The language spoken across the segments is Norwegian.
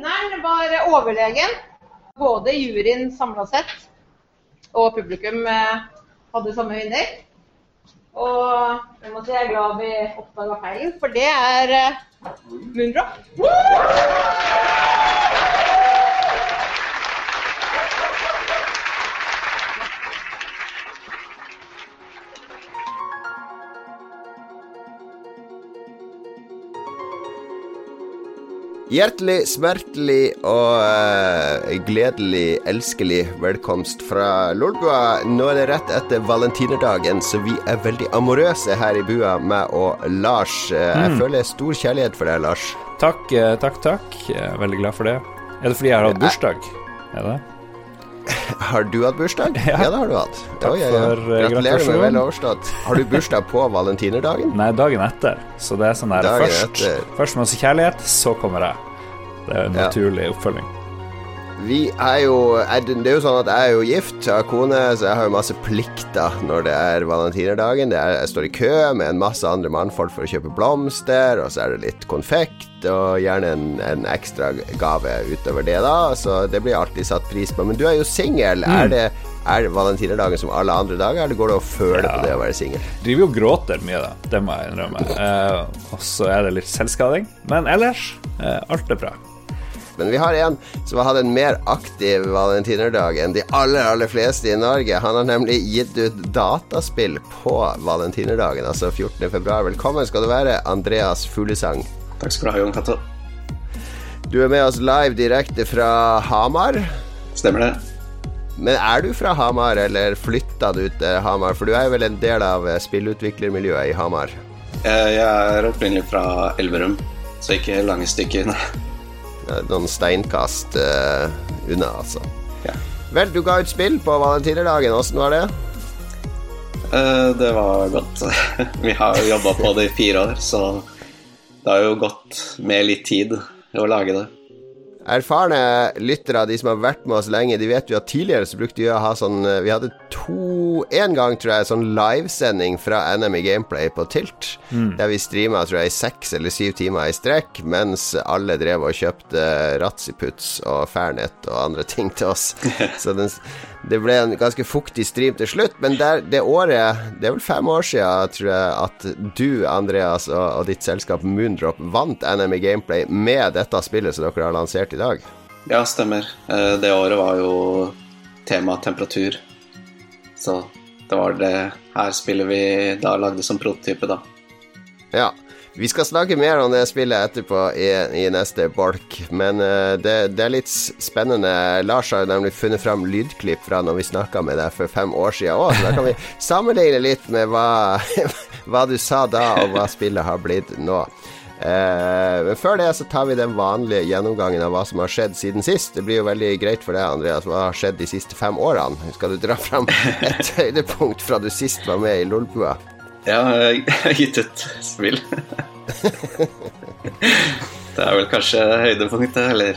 vinneren var overlegen. Både juryen samla sett og publikum eh, hadde samme vinner. Og jeg må si jeg er glad vi oppdaga feilen, for det er eh, Moondrop. Hjertelig, smertelig og uh, gledelig, elskelig velkomst fra Lolbua. Nå er det rett etter valentinerdagen, så vi er veldig amorøse her i bua, meg og Lars. Uh, jeg mm. føler stor kjærlighet for deg, Lars. Takk, uh, takk, takk. Jeg er veldig glad for det. Er det fordi jeg har hatt bursdag? Er det? Har du hatt bursdag? Ja, ja det har du hatt. Takk ja, ja. for uh, Gratulerer med vel overstått. Har du bursdag på valentinerdagen? Nei, dagen etter. Så det er sånn der først, først masse kjærlighet, så kommer jeg. Det er en naturlig oppfølging. Vi er jo Det er jo sånn at jeg er jo gift, jeg har kone, så jeg har jo masse plikter når det er valentinerdagen. Er, jeg står i kø med en masse andre mannfolk for å kjøpe blomster, og så er det litt konfekt, og gjerne en, en ekstra gave utover det, da. Så det blir alltid satt pris på. Men du er jo singel. Mm. Er det er valentinerdagen som alle andre dager, eller går det å føle ja. på det å være singel? Driver jo og gråter mye, da. Det må jeg innrømme. Eh, og så er det litt selvskading. Men ellers, eh, alt er bra. Men vi har en som har hatt en mer aktiv valentinerdag enn de aller, aller fleste i Norge. Han har nemlig gitt ut dataspill på valentinerdagen, altså 14.2. Velkommen skal du være, Andreas Fuglesang. Takk skal du ha, Jon Cato. Du er med oss live direkte fra Hamar. Stemmer det. Men er du fra Hamar, eller flytta du til Hamar? For du er jo vel en del av spillutviklermiljøet i Hamar? Eh, jeg er opprinnelig fra Elverum, så ikke lange stykker. Noen steinkast uh, unna, altså. Ja. Vel, du ga ut spill på valentinerdagen. Åssen var det? Uh, det var godt. Vi har jo jobba på det i fire år, så det har jo gått med litt tid å lage det. Erfarne lyttere, de som har vært med oss lenge, de vet jo at tidligere så brukte vi å ha sånn eh, Vi hadde to En gang, tror jeg, sånn livesending fra NM i Gameplay på Tilt. Mm. Der vi streama tror jeg, i seks eller syv timer i strekk, mens alle drev og kjøpte Ratziputs og Fernet og andre ting til oss. så den, det ble en ganske fuktig stream til slutt. Men der, det året, det er vel fem år siden, tror jeg, at du, Andreas, og, og ditt selskap Moondrop vant NM i Gameplay med dette spillet som dere har lansert i dag. Ja, stemmer. Eh, det året var jo tema temperatur. Så det var det her spillet vi da lagde som prototype, da. Ja. Vi skal snakke mer om det spillet etterpå i, i neste bolk, men uh, det, det, er litt spennende. Lars har nemlig funnet fram lydklipp fra når vi snakka med deg for fem år siden òg, så da kan vi sammenligne litt med hva, hva du sa da, og hva spillet har blitt nå. Men før det så tar vi den vanlige gjennomgangen av hva som har skjedd siden sist. Det blir jo veldig greit for deg, Andreas. Hva har skjedd de siste fem årene? Skal du dra fram et høydepunkt fra du sist var med i Lolbua? Ja, jeg har gitt ut spill. det er vel kanskje høydepunktet, eller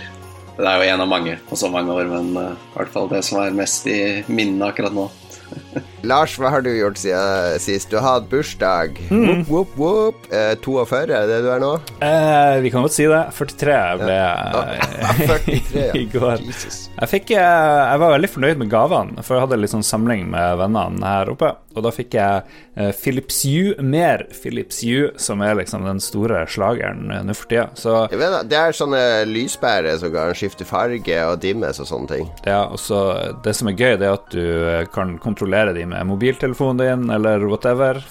Det er jo en av mange på så mange år, men uh, i hvert fall det som er mest i minnet akkurat nå. Lars, hva har du gjort siden sist? Du har hatt bursdag. Mm. Whoop, whoop, whoop. Eh, 42, er det du er nå? Eh, vi kan godt si det. 43 ble jeg ja. 43, ja. i går. Jeg, fikk, eh, jeg, var veldig fornøyd med gavene, for jeg hadde litt sånn samling med vennene her oppe. Og da fikk jeg uh, Philips Hue, mer Philips Hue, som er liksom den store slageren uh, nå for tida. Så vet, Det er sånne lyspærer som kan skifte farge og dimmes og sånne ting. Ja, og så det som er gøy, det er at du kan kontrollere de med mobiltelefonen din eller whatever.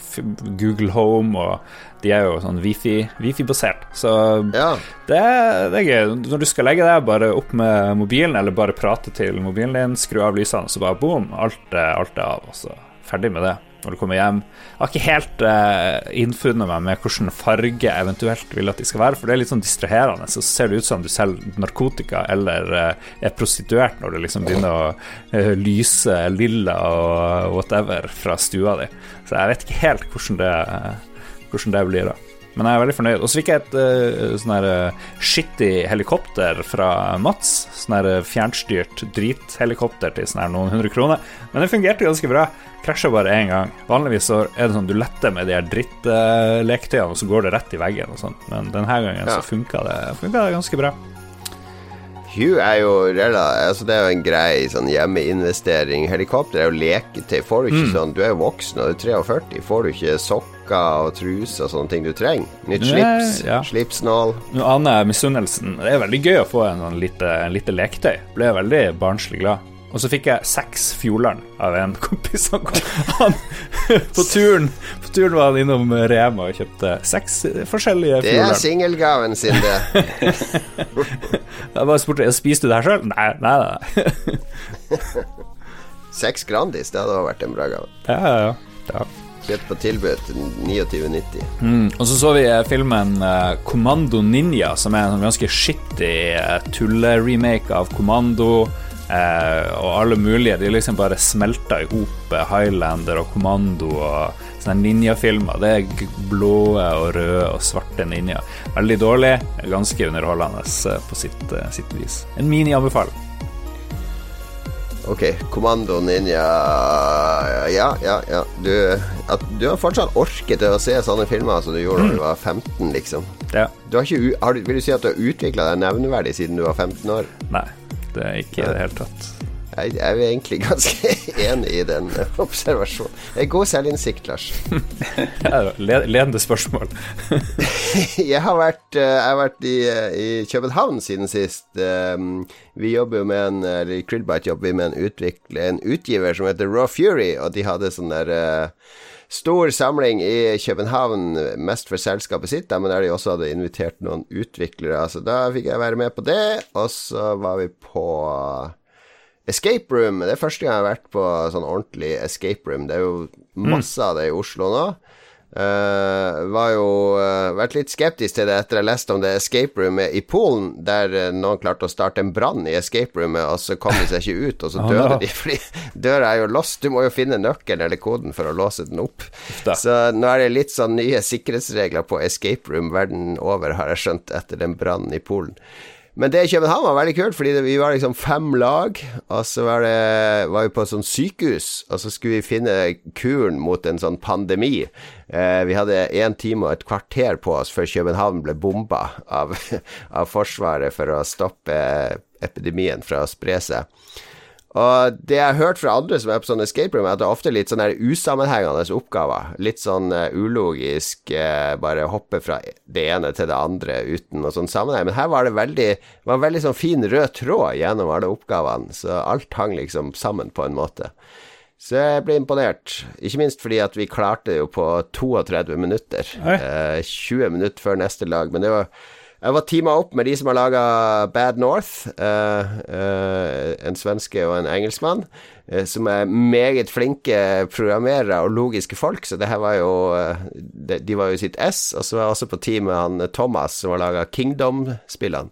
Google Home og de er jo sånn wifi-basert. Wifi så ja. det, det, er gøy. Når du skal legge deg bare opp med mobilen, eller bare prate til mobilen din, skru av lysene, så bare boom, alt, alt er av. Og så ferdig med det når du kommer hjem. Jeg har ikke helt uh, innfunnet meg med hvilken farge eventuelt vil at de skal være, for det er litt sånn distraherende. Så ser det ut som du selger narkotika eller uh, er prostituert når du liksom begynner å uh, lyse lilla og whatever fra stua di. Så jeg vet ikke helt hvordan det, hvordan det blir, da. Men jeg er veldig fornøyd. Og så fikk jeg et uh, sånn her uh, shitty helikopter fra Mats. Sånn her fjernstyrt drithelikopter til sånn her noen hundre kroner. Men det fungerte ganske bra. Krasja bare én gang. Vanligvis så er det sånn du letter med de her drittleketøyene, uh, og så går det rett i veggen og sånn. Men denne gangen ja. så funka det, funka det ganske bra. Hugh er jo altså Det er jo en grei sånn hjemmeinvestering. Helikopter er jo leketøy. Får du ikke mm. sånn Du er jo voksen og du er 43. Får du ikke sokker og truser og sånne ting du trenger? Nytt slips, ja. slipsnål. Nå aner jeg misunnelsen. Det er veldig gøy å få en sånn lite, en lite leketøy. Ble veldig barnslig glad. Og så fikk jeg seks Fjordland av en kompis. Han, på, turen, på turen var han innom Rema og kjøpte seks forskjellige Fjordland. Det er singelgaven sin, det. jeg bare spurte spiste du det her sjøl. Nei, nei, nei. Seks Grandis, det hadde vært en bra gave. Ja, ja, ja. Kjøpt på tilbud til 29,90. Mm, og så så vi eh, filmen uh, Kommando Ninja, som er en ganske shitty uh, tulleremake av Kommando. Eh, og alle mulige. De liksom bare smelta i hop eh, Highlander og Kommando og sånne ninjafilmer. Det er blå og røde og svarte ninja. Veldig dårlig, ganske underholdende eh, på sitt, eh, sitt vis. En mini-anbefaling. Ok, Kommando Ninja Ja, ja, ja. Du, at, du, har fortsatt orket å se sånne filmer som du gjorde da du var 15, liksom. Ja. Du har ikke, har, vil du si at du har utvikla deg nevneverdig siden du var 15 år? Nei. Det er ikke i det hele tatt. Jeg, er jo egentlig ganske enig i den observasjonen. Jeg er god selvinnsikt, Lars. Ledende spørsmål. jeg har vært, eh, jeg har vært i, i, København siden sist. Um, vi jobber jo med en Eller Krillbite jobber vi med en, utvikler, en utgiver som heter Raw Fury, og de hadde sånn der uh, stor samling i København, mest for selskapet sitt, da, men der de også hadde invitert noen utviklere. Så da fikk jeg være med på det, og så var vi på Escape Room. Det er første gang jeg har vært på sånn ordentlig escape room. Det er jo masse av det i Oslo nå. Uh, var jo uh, vært litt skeptisk til det etter jeg leste om det escape roomet i Polen, der uh, noen klarte å starte en brann i escape roomet, og så kom de seg ikke ut, og så døde de fordi døra er jo låst. Du må jo finne nøkkelen eller koden for å låse den opp. Da. Så nå er det litt sånn nye sikkerhetsregler på escape room verden over, har jeg skjønt, etter den brannen i Polen. Men det i København var veldig kult, fordi vi var liksom fem lag, og så var, det, var vi på et sånt sykehus, og så skulle vi finne kuren mot en sånn pandemi. Eh, vi hadde én time og et kvarter på oss før København ble bomba av, av Forsvaret for å stoppe epidemien fra å spre seg. Og det jeg har hørt fra andre som er på sånne escape room, er at det er ofte litt sånne usammenhengende oppgaver. Litt sånn uh, ulogisk, uh, bare hoppe fra det ene til det andre uten noe sånn sammenheng. Men her var det veldig, var en veldig sånn fin rød tråd gjennom alle oppgavene, så alt hang liksom sammen på en måte. Så jeg ble imponert, ikke minst fordi at vi klarte det jo på 32 minutter. Eh, 20 minutter før neste lag, men det var jeg var teama opp med de som har laga Bad North, uh, uh, en svenske og en engelskmann, uh, som er meget flinke programmerere og logiske folk, så det her var jo de, de, var jo sitt S. Og så var jeg også på teamet han Thomas, som har laga Kingdom-spillene.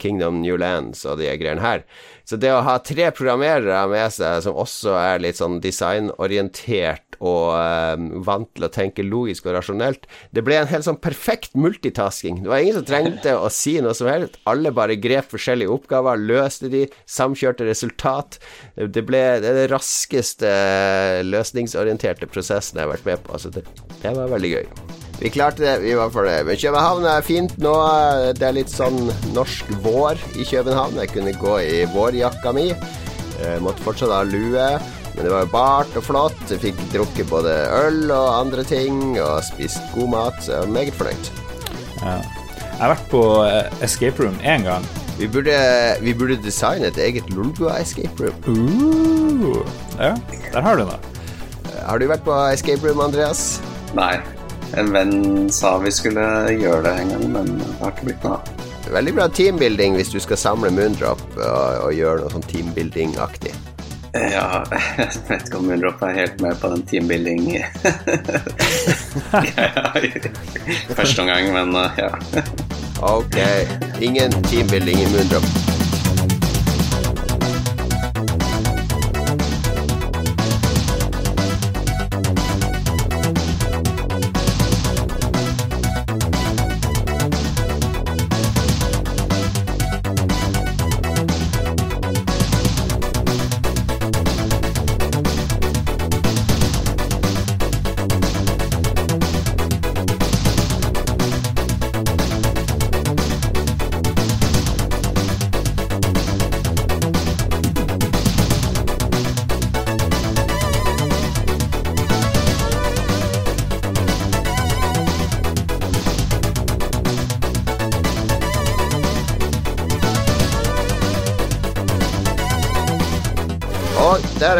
Kingdom New Lands og de greiene her. Så det å ha tre programmerere med seg som også er litt sånn designorientert og uh, vant til å tenke logisk og rasjonelt, det ble en helt sånn perfekt multitasking. Det var ingen som trengte å si noe som helst. Alle bare grep forskjellige oppgaver, løste de, samkjørte resultat. Det ble det, raskeste løsningsorienterte prosessen jeg har vært med på. Altså det, det var veldig gøy. Vi klarte det, vi var for det. Men København er fint nå. Det er litt sånn norsk vår i København. Jeg kunne gå i vårjakka mi. Jeg måtte fortsatt ha lue. Men det var jo bart og flott. Jeg fikk drukket både øl og andre ting, og spist god mat. Så jeg var meget fornøyd. Ja. Jeg har vært på eh, escape room én gang. Vi burde, vi burde, designe et eget Lolbua escape room. Uh, ja, der har du det. Har du vært på escape room, Andreas? Nei. En venn sa vi skulle gjøre det en gang, men det har ikke blitt noe av. Veldig bra teambuilding hvis du skal samle Moondrop og, og gjøre noe sånn teambuilding-aktig. Ja, jeg vet ikke om Moondrop er helt med på den teambuilding første omgang, men uh, ja. ok. Ingen teambuilding i Moondrop.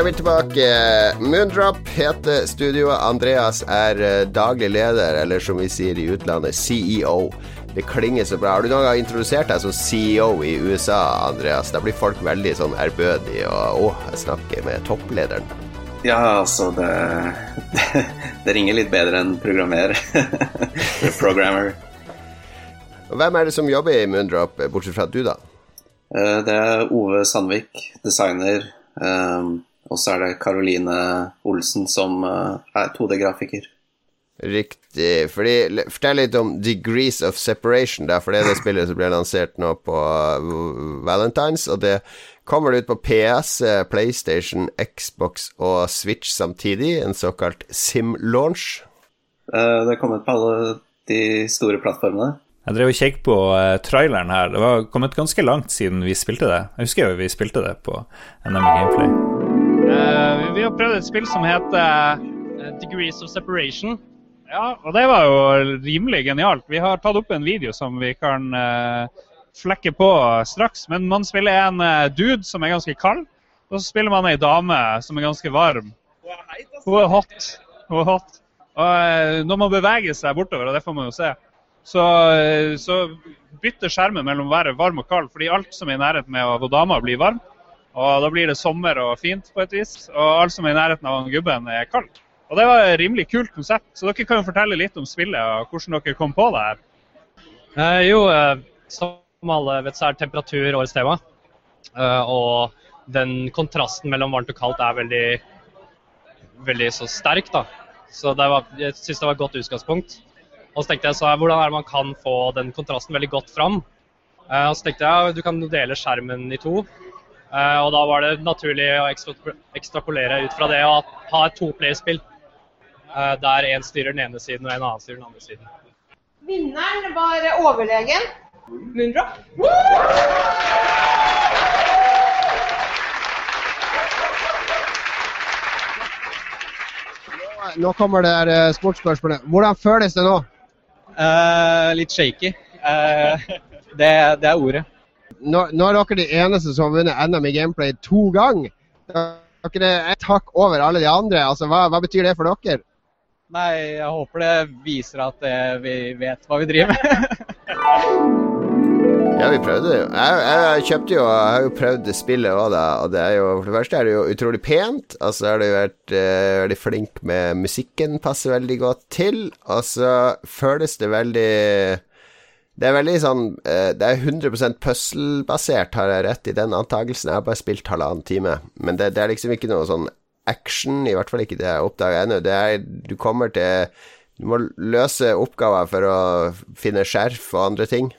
Vi tilbake. Moondrop heter studioet. Andreas er eh, daglig leder, eller som vi sier i utlandet, CEO. Det klinger så bra. Har du noen gang introdusert deg som CEO i USA, Andreas? Da blir folk veldig sånn ærbødige og Å, jeg snakker med topplederen. Ja, altså det, det, det ringer litt bedre enn programmer. Programmer. Hvem er det som jobber i Moondrop, bortsett fra du, da? Eh, det er Ove Sandvik, designer. Eh, og så er det Caroline Olsen som eh, er 2D-grafiker. Riktig. Fordi, fortell litt om Degrees of Separation, da, for det er det spillet som ble lansert nå på Valentines. Og det kommer ut på PS, PlayStation, Xbox og Switch samtidig. En såkalt sim-launch. Det er kommet på alle de store plattformene. Jeg drev og kjekk på traileren her. Det var kommet ganske langt siden vi spilte det. Jeg husker jo vi spilte det på NM Gameplay. Uh, vi har prøvd et spill som heter uh, Degrees of Separation. Ja, og det var jo rimelig genialt. Vi har tatt opp en video som vi kan flekke på straks. Men man spiller en dude som er ganske kald, og så spiller man ei dame som er ganske varm. Hun er hot. Hun er hot. Og når man beveger seg bortover, og det får man jo se så, så bytter skjermen mellom å være varm og kald, fordi alt som er i nærheten med dama blir varm. Og da blir det sommer og fint på et vis. Og alt som er i nærheten av gubben er kaldt. Og det var et rimelig kult konsept. Så dere kan jo fortelle litt om spillet og hvordan dere kom på det her. Eh, jo, eh, som alle vet, så er temperatur årets tema. Eh, og den kontrasten mellom varmt og kaldt er veldig, veldig så sterk, da. Så var, jeg syns det var et godt utgangspunkt. Og så tenkte jeg så hvordan er det man kan få den kontrasten veldig godt fram. Eh, og så tenkte jeg du kan dele skjermen i to. Eh, og da var det naturlig å ekstrapolere ut fra det å ha et toplayerspill. Eh, der én styrer den ene siden og en annen styrer den andre siden. Vinneren var overlegen. Moondrop. Nå kommer det sportsspørsmålet. Hvordan føles det nå? Uh, litt shaky. Uh, det, det, er ordet. Nå, nå, er dere de eneste som har vunnet NM i gameplay to ganger. Dere er takk hakk over alle de andre. Altså, hva, hva, betyr det for dere? Nei, jeg håper det viser at det, vi vet hva vi driver med. Ja, vi prøvde det jo. Jeg, jeg, kjøpte jo Jeg har jo prøvd spillet òg, da. Og det er jo For det første er det jo utrolig pent. Og så har det jo vært uh, veldig flink med musikken. Passer veldig godt til. Og så føles det veldig Det er veldig sånn uh, Det er 100 puzzle-basert, har jeg rett i den antakelsen. Jeg har bare spilt halvannen time. Men det, det er liksom ikke noe sånn action, i hvert fall ikke det jeg oppdaga ennå. Det er Du kommer til Du må løse oppgaver for å finne skjerf og andre ting.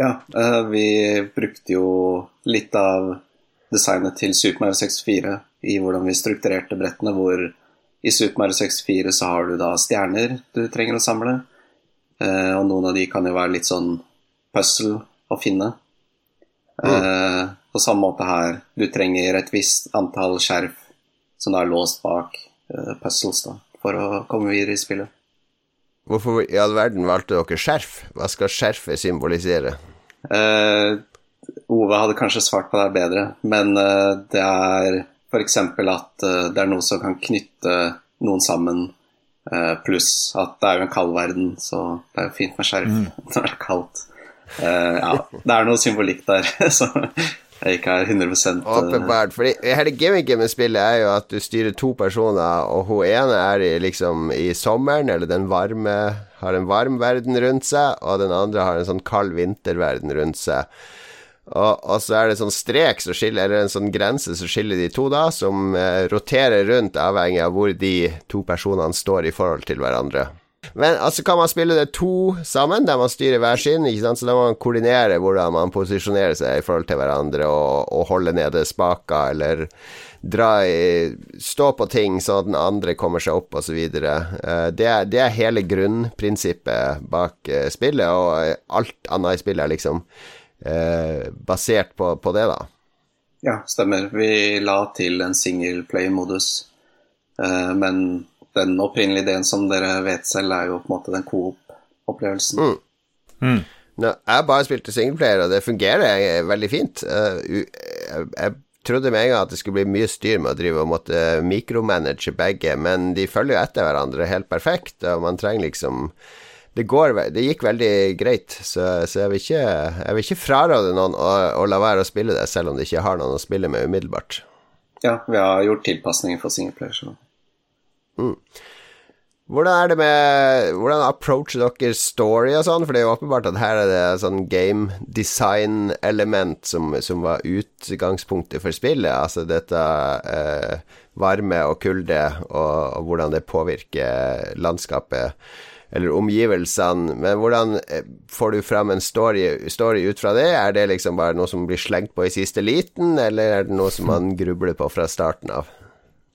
Ja, eh, vi brukte jo litt av designet til Super Mario 64 i hvordan vi strukturerte brettene, hvor i Super Mario 64 så har du da stjerner du trenger å samle, eh, og noen av de kan jo være litt sånn puzzle å finne. Mm. På samme måte her, du trenger et visst antall skjerf som er låst bak puzzles da, for å komme videre i spillet. Hvorfor i all verden valgte dere skjerf? Hva skal skjerfet symbolisere? Uh, Ove hadde kanskje svart på det bedre, men uh, det er f.eks. at uh, det er noe som kan knytte noen sammen, pluss at det er jo en kald verden, så det er jo fint med skjerf mm. når det er kaldt. ja, det er noe symbolikk der. som jeg ikke er 100 eh, Åpenbart. fordi hele gimmicken med spillet er jo at du styrer to personer, og hun ene er i, liksom i sommeren, eller den varme Har en varm verden rundt seg, og den andre har en sånn kald vinterverden rundt seg. Og, og, så er det sånn strek som skiller, eller en sånn grense som skiller de to, da, som eh, roterer rundt avhengig av hvor de to personene står i forhold til hverandre. Men altså kan man spille det to sammen, der man styrer hver sin, ikke sant? så da må man koordinere hvordan man posisjonerer seg i forhold til hverandre, og, og holde nede spaker, eller dra i, stå på ting sånn at den andre kommer seg opp, osv. Uh, det, det er hele grunnprinsippet bak uh, spillet, og alt annet i spillet er liksom uh, basert på, på, det, da. Ja, stemmer. Vi la til en single play-modus, men den opprinnelige ideen som dere vet selv, er jo på en måte den coop-opplevelsen. Mm. Mm. No, jeg bare spilte singleplayer, og det fungerer veldig fint. Uh, jeg, jeg, trodde med en gang at det skulle bli mye styr med å drive og måtte mikromanage begge, men de følger jo etter hverandre helt perfekt, og man trenger liksom det, går, det gikk veldig greit, så, så jeg, vil ikke, jeg, vil ikke, fraråde noen å, å, la være å spille det, selv om de ikke har noen å spille med umiddelbart. Ja, vi har gjort tilpasninger for singleplayer, så mm. Hvordan er det med Hvordan approacher dere story og sånn? For det er jo åpenbart at her er det sånn game design-element som, som, var utgangspunktet for spillet. Altså dette eh, varme og kulde, og, og, hvordan det påvirker landskapet eller omgivelsene. Men hvordan eh, får du fram en story, story, ut fra det? Er det liksom bare noe som blir slengt på i siste liten, eller er det noe som man grubler på fra starten av?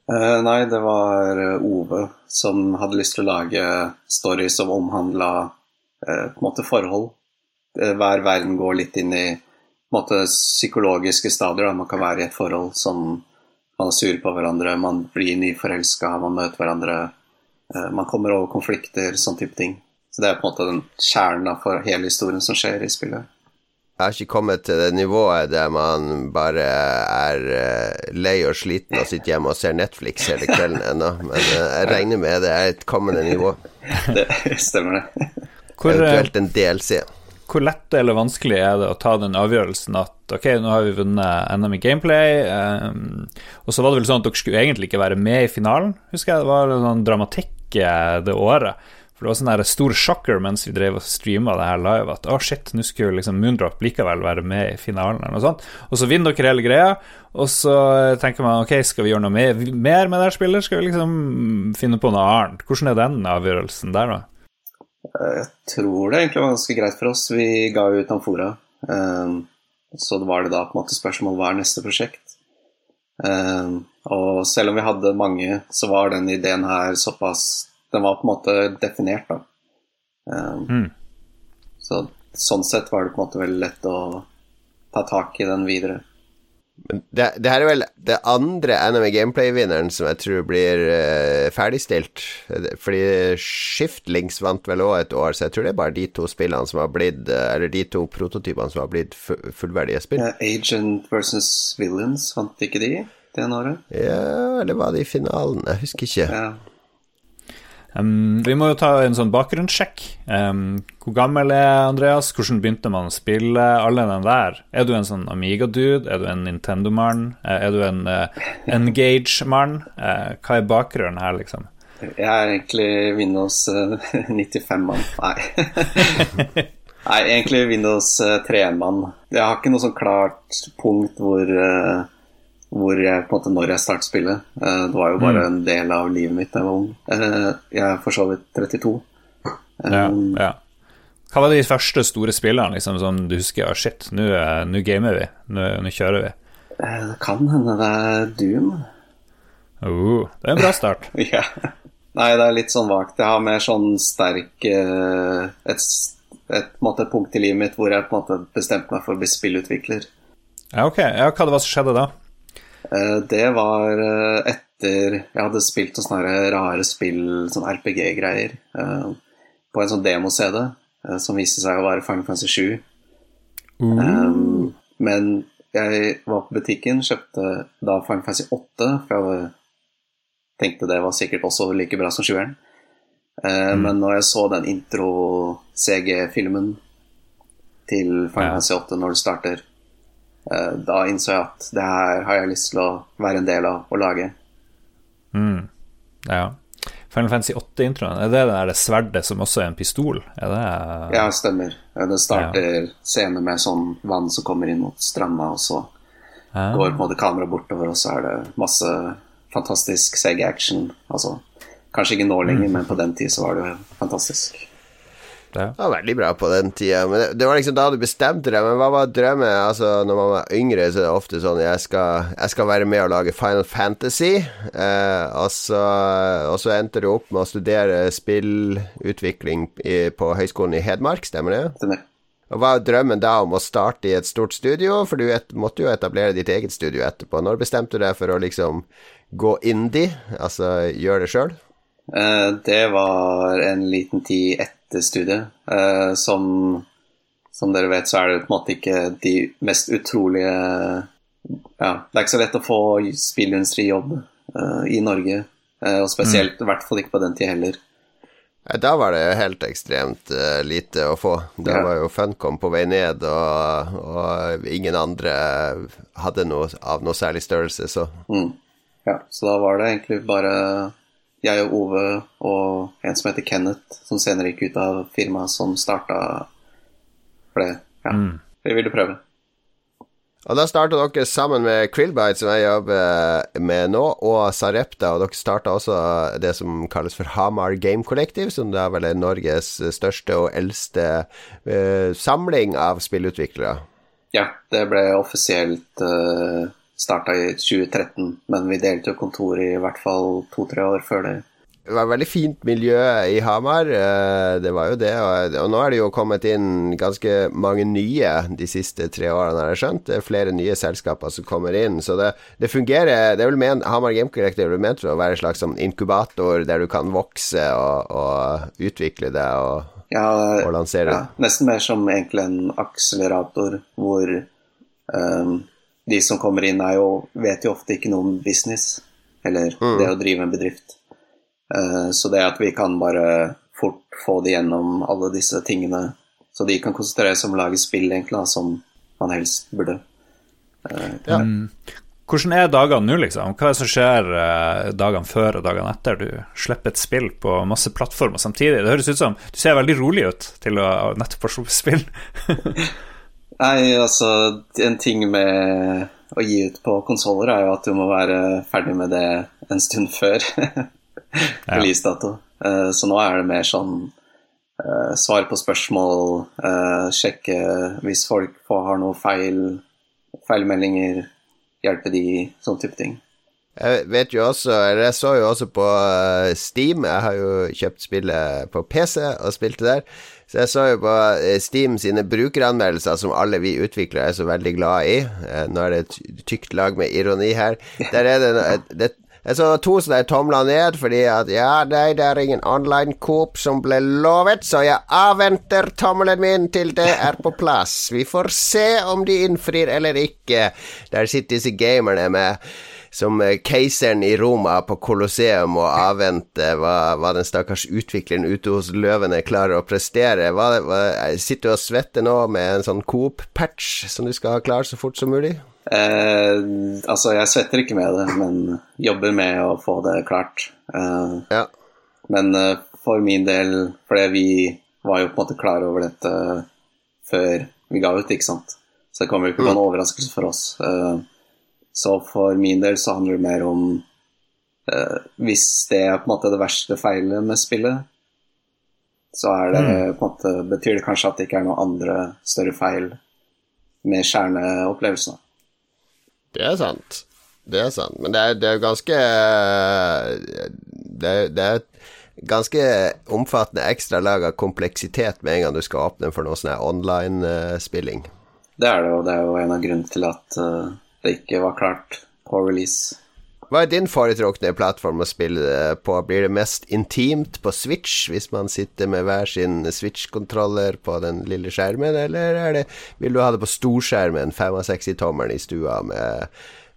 Uh, nei, det var eh, Ove som hadde lyst til å lage story som omhandla uh, på en måte forhold. Hver verden går litt inn i måte psykologiske stadier. Da. Man kan være i et forhold som man er sur på hverandre, man blir nyforelska, man møter hverandre. Man kommer over konflikter, sånn type ting. Så det er på en måte den kjernen for hele historien som skjer i spillet. Jeg har ikke kommet til det nivået der man bare er uh, lei og sliten og sitter hjemme og ser Netflix hele kvelden ennå, men uh, jeg regner med det er et kommende nivå. Det stemmer, det. Hvor, Eventuelt en DLC. Hvor lett eller vanskelig er det å ta den avgjørelsen at ok, nå har vi vunnet NM i gameplay, um, og så var det vel sånn at dere skulle egentlig ikke være med i finalen, husker jeg. Det var en sånn dramatikk det året. For det var sånn der stor shocker mens vi drev og streama det her live, at å oh shit, nå skulle liksom Moondrop likevel være med i finalen, eller noe sånt. Og så vinner dere hele greia, og så tenker man ok, skal vi gjøre noe mer, med det her spillet? Skal vi liksom finne på noe annet? Hvordan er den avgjørelsen der, da? Jeg tror det egentlig var ganske greit for oss. Vi ga ut Amfora. Um, så var det da på en måte spørsmål hva er neste prosjekt? Um, og selv om vi hadde mange, så var den ideen her såpass den var på en måte definert, da. Um, mm. Så sånn sett var det på en måte veldig lett å ta tak i den videre. Det, det, her er vel det andre NME Gameplay-vinneren som jeg tror blir uh, ferdigstilt. Fordi Shiftlings vant vel òg et år, så jeg tror det er bare de to spillene som har blitt uh, Eller de to prototypene som har blitt fullverdige spill. Ja, Agent versus Villains, vant ikke de det året? Ja, eller var det i finalen? Jeg husker ikke. Ja. Um, vi må jo ta en sånn bakgrunnssjekk. Um, hvor gammel er Andreas? Hvordan begynte man å spille? Alle den der. Er du en sånn Amiga-dude? Er du en Nintendo-mann? Uh, er du en uh, Engage-mann? Uh, hva er bakgrunnen her, liksom? Jeg er egentlig Windows 95-mann. Nei. Nei, egentlig Windows 3-mann. Jeg har ikke noe sånn klart punkt hvor hvor jeg på en måte når jeg startet spillet. Eh, det var jo bare mm. en del av livet mitt da jeg var ung. Eh, jeg er for så vidt 32. Ja, eh, ja. Hva var de første store spillene liksom, som du husker? Oh, shit, nå gamer vi. Nå kjører vi. Det kan hende det er Doom. Oh, det er en bra start. ja. Nei, det er litt sånn vagt. Jeg har mer sånn sterk et, et, måte, punkt i livet mitt hvor jeg på en måte bestemte meg for å bli spillutvikler. Ja, ok. Ja, hva det var som skjedde da? Eh, det var eh, etter jeg hadde spilt sånne rare spill, sånn RPG-greier, eh, på en sånn demo-CD som viste seg å være Final Fantasy 7. Uh. Men jeg var på butikken, kjøpte da Final Fantasy 8, for jeg tenkte det var sikkert også like bra som 7-eren. Mm. Men når jeg så den intro-CG-filmen til Final Fantasy 8 når det starter, da innså jeg at det her har jeg lyst til å være en del av å lage. Mm. Ja. Final Fantasy 8-introen, er det det der sverdet som også er en pistol? Er det Ja, stemmer. Det starter ja. scenen med sånn vann som kommer inn mot stranda, og så ja. går på en måte kameraet bortover, og så er det masse fantastisk CG-action. Altså, kanskje ikke nå lenger, mm. men på den tid så var det jo fantastisk. Det var veldig bra på den tida. Men det, det, var liksom da du bestemte deg. Men hva var drømmen? Altså, når man var yngre, så er det ofte sånn Jeg skal, jeg skal være med og lage Final Fantasy. Eh, og, så, og, så, endte du opp med å studere spillutvikling i, på Høgskolen i Hedmark, stemmer det? Stemmer. Og Hva var drømmen da om å starte i et stort studio? For du et, måtte jo etablere ditt eget studio etterpå. Når bestemte du deg for å liksom gå indie, altså gjøre det sjøl? Eh, det var en liten tid etter studiet. Eh, som, som, dere vet, så er det på en måte ikke de mest utrolige ja, det er ikke så lett å få spillindustrijobb eh, i Norge. Eh, og spesielt, mm. hvert fall ikke på den tid heller. Da var det helt ekstremt uh, lite å få. Da ja. var jo Funcom på vei ned, og, og, ingen andre hadde noe av noe særlig størrelse, så mm. Ja, så da var det egentlig bare jeg og Ove og en som heter Kenneth, som senere gikk ut av firmaet, som starta for det. Ja, mm. vi ville prøve. Og Da starta dere sammen med Krillbite, som jeg jobber med nå, og Sarepta. Og dere starta også det som kalles for Hamar Game Collective, som da vel er Norges største og eldste uh, samling av spillutviklere. Ja, det ble offisielt uh, starta i 2013, men vi delte jo kontor i hvert fall to-tre år før det. Det var et veldig fint miljø i Hamar, eh, det var jo det. Og, nå er det jo kommet inn ganske mange nye de siste tre årene, har jeg skjønt. Det er flere nye selskaper som kommer inn. Så det, det fungerer. Det er vel men, Hamar Game Collective er ment å være en slags sånn inkubator der du kan vokse og, og utvikle det og, ja, og lansere. Ja, nesten mer som egentlig en akselerator hvor um, de som kommer inn, er jo, vet jo ofte ikke noe om business, eller mm. det å drive en bedrift. Uh, så det at vi kan bare fort få det gjennom alle disse tingene, så de kan konsentrere seg om å lage spill, egentlig, som man helst burde. Uh, ja. Mm. Hvordan er dagene nå, liksom? Hva er det som skjer eh, dagene før og dagene etter du slipper et spill på masse plattformer samtidig? Det høres ut som du ser veldig rolig ut til å nettopp få spill. Nei, altså En ting med å gi ut på konsoller er jo at du må være ferdig med det en stund før. releasedato. Uh, så nå er det mer sånn uh, svar på spørsmål, uh, sjekke hvis folk har noe feil, feilmeldinger, hjelpe de, sånn type ting. Jeg vet jo også, eller jeg så jo også på Steam, jeg har jo kjøpt spillet på PC og spilte der. Så jeg så jo på Steam sine brukeranmeldelser, som alle vi utviklere er så veldig glad i. Nå er det et tykt lag med ironi her. Der er det, det, jeg så to sånne tomla ned fordi at ja, nei, det er ingen online coop som ble lovet, så jeg avventer tommelen min til det er på plass. Vi får se om de innfrir eller ikke. Der sitter disse gamerne med som keiseren i Roma på Colosseum og avvente hva, hva, den stakkars utvikleren ute hos løvene klarer å prestere. Hva, hva, sitter du og svetter nå med en sånn Coop-patch som du skal ha klar så fort som mulig? Eh, altså, jeg svetter ikke med det, men jobber med å få det klart. Eh, ja. Men eh, for min del, fordi vi var jo på en måte klar over dette før vi ga ut, ikke sant. Så det kommer jo ikke på en mm. overraskelse for oss. Eh, så for min del så handler det mer om eh, Hvis det er på en måte det verste feilet med spillet, så er det mm. på en måte, betyr det kanskje at det ikke er noen andre større feil med kjerneopplevelsene. Det er sant. Det er sant. Men det er, det er ganske det er, det er ganske omfattende ekstralag av kompleksitet med en gang du skal åpne for noe sånn online-spilling. Det er det, og det er jo en av grunnene til at uh, det ikke var klart på release. Hva er din foretrukne plattform å spille på? Blir det mest intimt på Switch, hvis man sitter med hver sin Switch-kontroller på den lille skjermen, eller det, vil du ha det på storskjermen, 65-tommeren i stua med,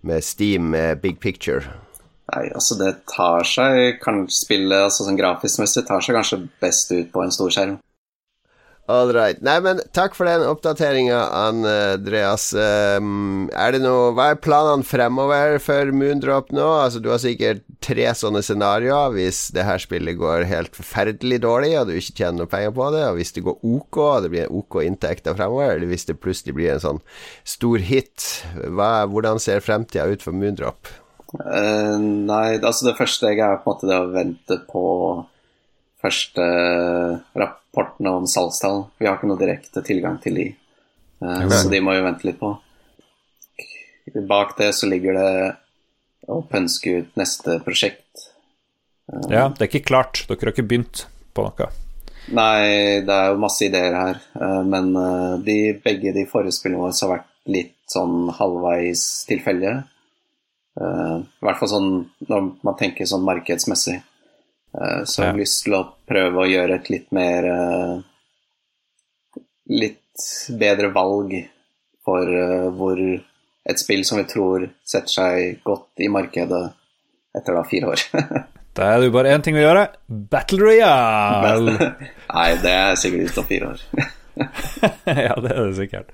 med Steam med big picture? Nei, altså det tar seg kanskje spille, altså sånn grafisk messig, tar seg kanskje best ut på en storskjerm. All right. Nei, men takk for den oppdateringa, Andreas. Um, er det noe Hva er planene fremover for Moondrop nå? Altså, du har sikkert tre sånne scenarioer hvis det her spillet går helt forferdelig dårlig, og du ikke tjener noe penger på det, og hvis det går OK, og det blir OK inntekter fremover, eller hvis det plutselig blir en sånn stor hit. Hva, hvordan ser fremtida ut for Moondrop? Uh, nei, altså det første jeg er på en måte det å vente på første rapportene om salgstall. Vi har ikke noe direkte tilgang til de, uh, så de må vi vente litt på. Bak det så ligger det å pønske ut neste prosjekt. Uh, ja, det er ikke klart. Dere har ikke begynt på noe? Nei, det er jo masse ideer her, uh, men de, begge de forrige spillene våre har vært litt sånn halvveis tilfeldige. I hvert fall sånn når man tenker sånn markedsmessig. Eh, så jeg har lyst til å prøve å gjøre et litt mer eh, Litt bedre valg for eh, hvor et spill som vi tror setter seg godt i markedet etter da fire år. da er det jo bare én ting å gjøre. Battle Royale! Nei, det er sikkert ute om fire år. ja, det er det sikkert.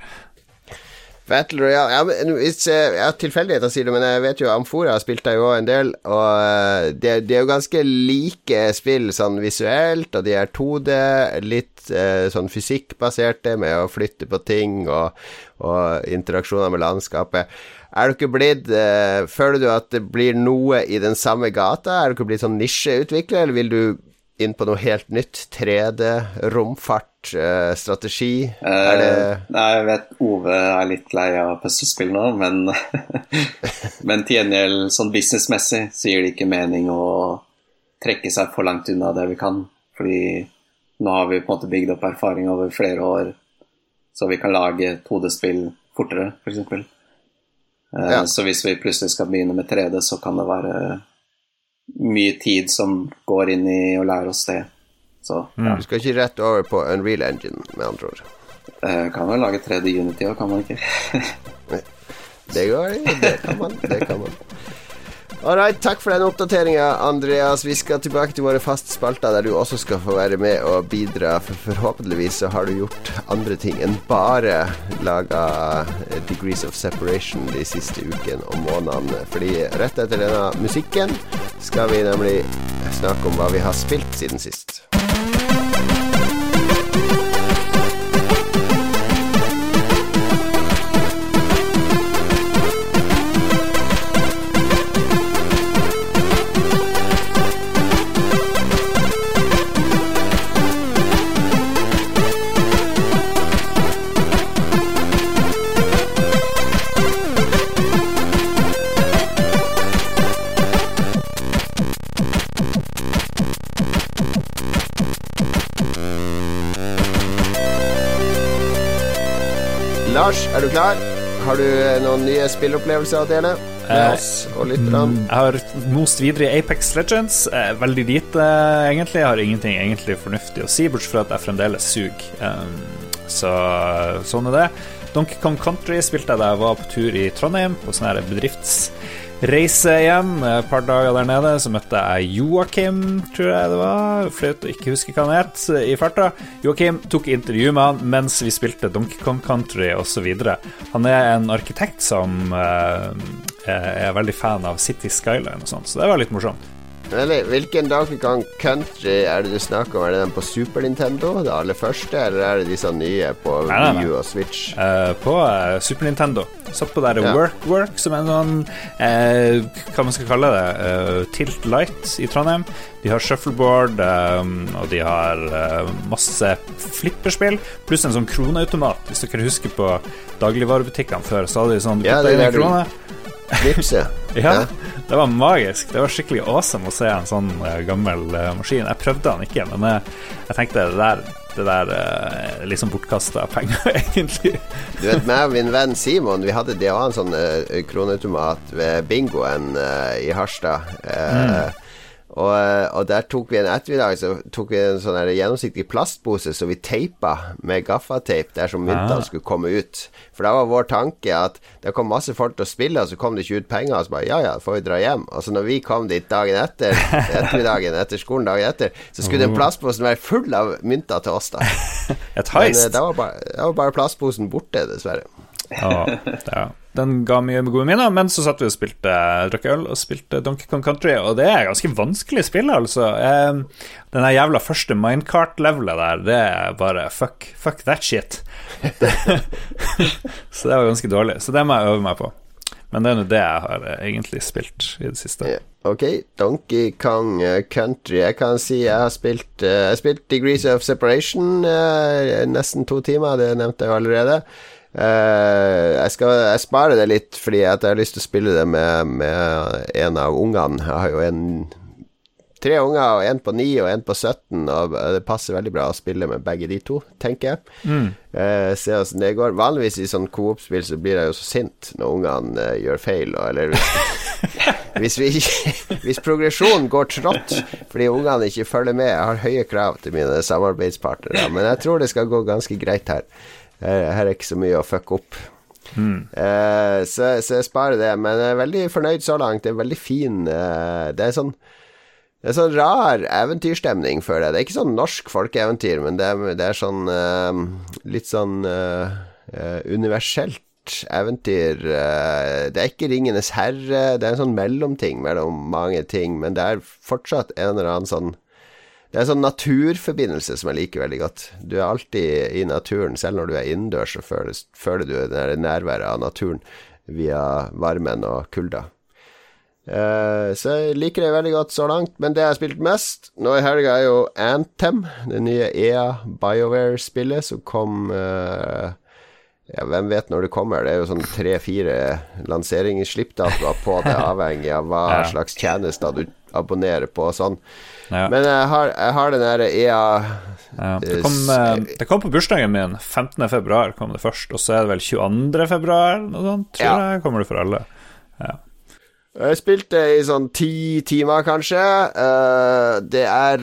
Battle Royale ja, men, hvis, ja, Tilfeldigheter sier det, men jeg vet jo Amfora spilte jo en del. Og eh, det, de er jo ganske like spill sånn visuelt, og de er 2D, litt eh, sånn fysikkbaserte med å flytte på ting og, og interaksjoner med landskapet. Er du ikke blitt eh, Føler du at det blir noe i den samme gata? Er du ikke blitt sånn nisjeutvikler, eller vil du inn på noe helt nytt? 3D, romfart, uh, strategi? Uh, er det Nei, jeg vet Ove er litt lei av puslespill nå, men, men til gjengjeld sånn businessmessig så gir det ikke mening å trekke seg for langt unna det vi kan. Fordi nå har vi på en måte bygd opp erfaring over flere år, så vi kan lage 2D-spill fortere, f.eks. eksempel. ja. Så hvis vi plutselig skal begynne med 3D, så kan det være mye tid som går inn i å lære oss det. Så, ja. Du skal ikke rett over på Unreal Engine, med andre ord? Uh, kan vel lage 3D Unity òg, kan man ikke? det går, det kan man. Det kan man. Alright, takk for den oppdateringa, Andreas. Vi skal tilbake til våre faste spalter, der du også skal få være med og bidra. For forhåpentligvis så har du gjort andre ting enn bare laga Degrees of Separation de siste ukene og månedene. Fordi rett etter denne musikken skal vi nemlig snakke om hva vi har spilt siden sist. Er du klar? Har du noen nye spillopplevelser å dele med eh, oss og lytterne? Mm, jeg har most videre i Apex Legends. Eh, veldig lite, egentlig. Jeg har ingenting egentlig fornuftig å si, bortsett fra at jeg fremdeles suger. Um, så sånn er det. Donkey Kong Country spilte jeg da jeg var på tur i Trondheim, på sånn bedrifts reise hjem. Et par dager der nede så møtte jeg Joakim, tror jeg det var. Flaut å ikke huske hva han het i farta. Joakim tok intervju med han mens vi spilte Donkey Kong Country osv. Han er en arkitekt som uh, er veldig fan av City Skyline og sånn, så det var litt morsomt. Eller, hvilken Donkey Kong Country er det du snakker om? Er det den på Super Nintendo, det aller første, eller er det disse nye på. Wii U og Switch? Uh, på uh, Super Nintendo. Satt på der ja. Work Work, som er en sånn uh, Hva man skal kalle det? Tilt Light i Trondheim. De har shuffleboard, um, og de har masse flipperspill, pluss en sånn kroneautomat. Hvis dere husker på dagligvarebutikkene før, så hadde de sånn ja, det, det, det, Vipse. ja, det var magisk. Det var skikkelig awesome å se en sånn uh, gammel uh, maskin. Jeg prøvde den ikke, men jeg, jeg tenkte det der det der uh, liksom bortkasta penger, egentlig. du vet, meg og min venn Simon, vi hadde det òg en sånn uh, kroneautomat ved bingoen uh, i Harstad. Mm. Og, og, der tok vi en ettermiddag Så tok vi en sånn gjennomsiktig plastpose så vi teipa med gaffateip der som myntene ah. skulle komme ut. For da var vår tanke at det kom masse folk til å spille, og så kom det ikke ut penger. Og så bare ja ja, får vi dra hjem. Og så når vi kom dit dagen etter, ettermiddagen etter skolen dagen etter, så skulle den oh. plastposen være full av mynter til oss, da. Et heist. Men da var, bare, da var bare plastposen borte, dessverre. Ja, ja. Den ga mye gode minner, men så satt vi og spilte drakk øl og spilte Donkey Kong Country, og det er ganske vanskelig spill, altså. Eh, den jævla første minecart-levelet der, det er bare fuck, fuck that shit. så det var ganske dårlig. Så det må jeg øve meg på. Men det er nå det jeg har eh, egentlig spilt i det siste. Yeah. Ok, Donkey Kong uh, Country. Jeg kan si jeg har spilt, uh, jeg har spilt Degrees of Separation nesten to timer, det nevnte jeg allerede. Uh, jeg skal jeg sparer det litt fordi jeg har lyst til å spille det med, med en av ungene. Jeg har jo en tre unger, og en på 9 og en på 17, og det passer veldig bra å spille med begge de to, tenker jeg. Mm. Eh, se åssen det går. Vanligvis i sånn coop-spill så blir jeg jo så sint når ungene eh, gjør feil, og, eller hvis, vi, hvis progresjonen går trått fordi ungene ikke følger med. Jeg har høye krav til mine samarbeidspartnere, men jeg tror det skal gå ganske greit her. Her, er ikke så mye å fucke opp. Mm. Eh, så, så, jeg sparer det. Men jeg er veldig fornøyd så langt. Det er veldig fin eh, Det er sånn det er sånn rar eventyrstemning, føler jeg. Det er ikke sånn norsk folkeeventyr, men det er, det er sånn eh, litt sånn universelt eventyr. det er ikke Ringenes herre. Det er en sånn mellomting mellom mange ting, men det er fortsatt en eller annen sånn det er en sånn naturforbindelse som jeg liker veldig godt. Du er alltid i naturen, selv når du er innendørs, så føler, føler, du det nærværet av naturen via varmen og kulda. Uh, så jeg liker det veldig godt så langt, men det jeg har spilt mest nå i helga, er jo Anthem, det nye EA BioWare-spillet som kom uh, ja, Hvem vet når det kommer? Det er jo sånn tre-fire lanseringsslippdatoer på det, avhengig av hva slags tjenester du abonnerer på og sånn. Ja. Men jeg har, jeg har den derre EA ja. det, kom, eh, det, kom, på bursdagen min. 15. februar kom det først, og så er det vel 22. februar, noe sånt, tror ja. jeg, kommer det for alle. Ja. Jeg spilte i sånn ti timer, kanskje. Uh, det er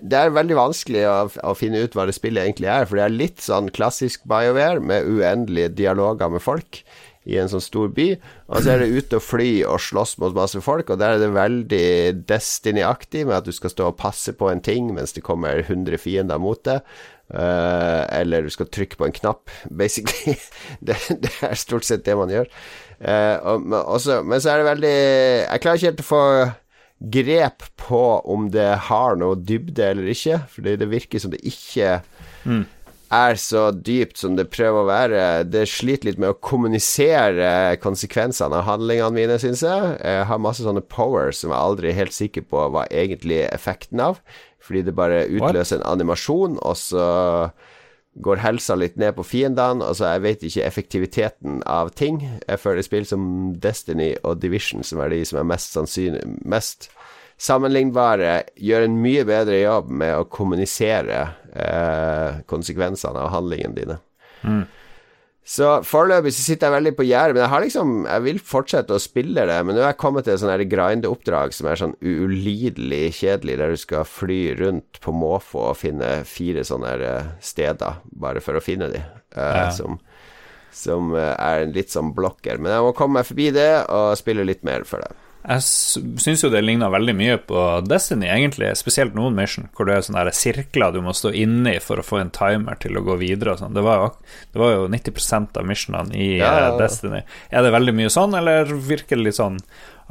Det er veldig vanskelig å, å, finne ut hva det spillet egentlig er, for det er litt sånn klassisk BioWare med uendelige dialoger med folk i en sånn stor by. Og så er det ute og fly og slåss mot masse folk, og der er det veldig Destiny-aktig med at du skal stå og passe på en ting mens det kommer 100 fiender mot deg. Uh, eller du skal trykke på en knapp, basically. det, det, er stort sett det man gjør. Uh, og, også, men så er det veldig Jeg klarer ikke helt å få grep på om det har noe dybde eller ikke, fordi det virker som det ikke mm er så dypt som det prøver å være. Det sliter litt med å kommunisere konsekvensene av handlingene mine, syns jeg. Jeg har masse sånne powers som jeg aldri er helt sikker på hva egentlig er effekten av. Fordi det bare utløser en animasjon, og så går helsa litt ned på fiendene. Altså, jeg vet ikke effektiviteten av ting. Jeg føler spill som Destiny og Division, som er de som er mest sannsynlig mest sammenlignbare, gjør en mye bedre jobb med å kommunisere eh, konsekvensene av handlingene dine. Mm. Så foreløpig så sitter jeg veldig på gjerdet, men jeg har liksom Jeg vil fortsette å spille det, men nå er jeg kommet til et sånn grindeoppdrag som er sånn ulidelig kjedelig, der du skal fly rundt på måfå og finne fire sånne eh, steder, bare for å finne de, eh, ja. som, som eh, er en litt sånn blokker. Men jeg må komme meg forbi det og spille litt mer for det. Jeg syns jo det ligner veldig mye på Destiny, egentlig, spesielt noen mission, hvor det er sånne sirkler du må stå inni for å få en timer til å gå videre. Sånn. Det, det, var jo, 90% av missionene i ja, ja, ja. Destiny. Er det veldig mye sånn, eller virker det litt sånn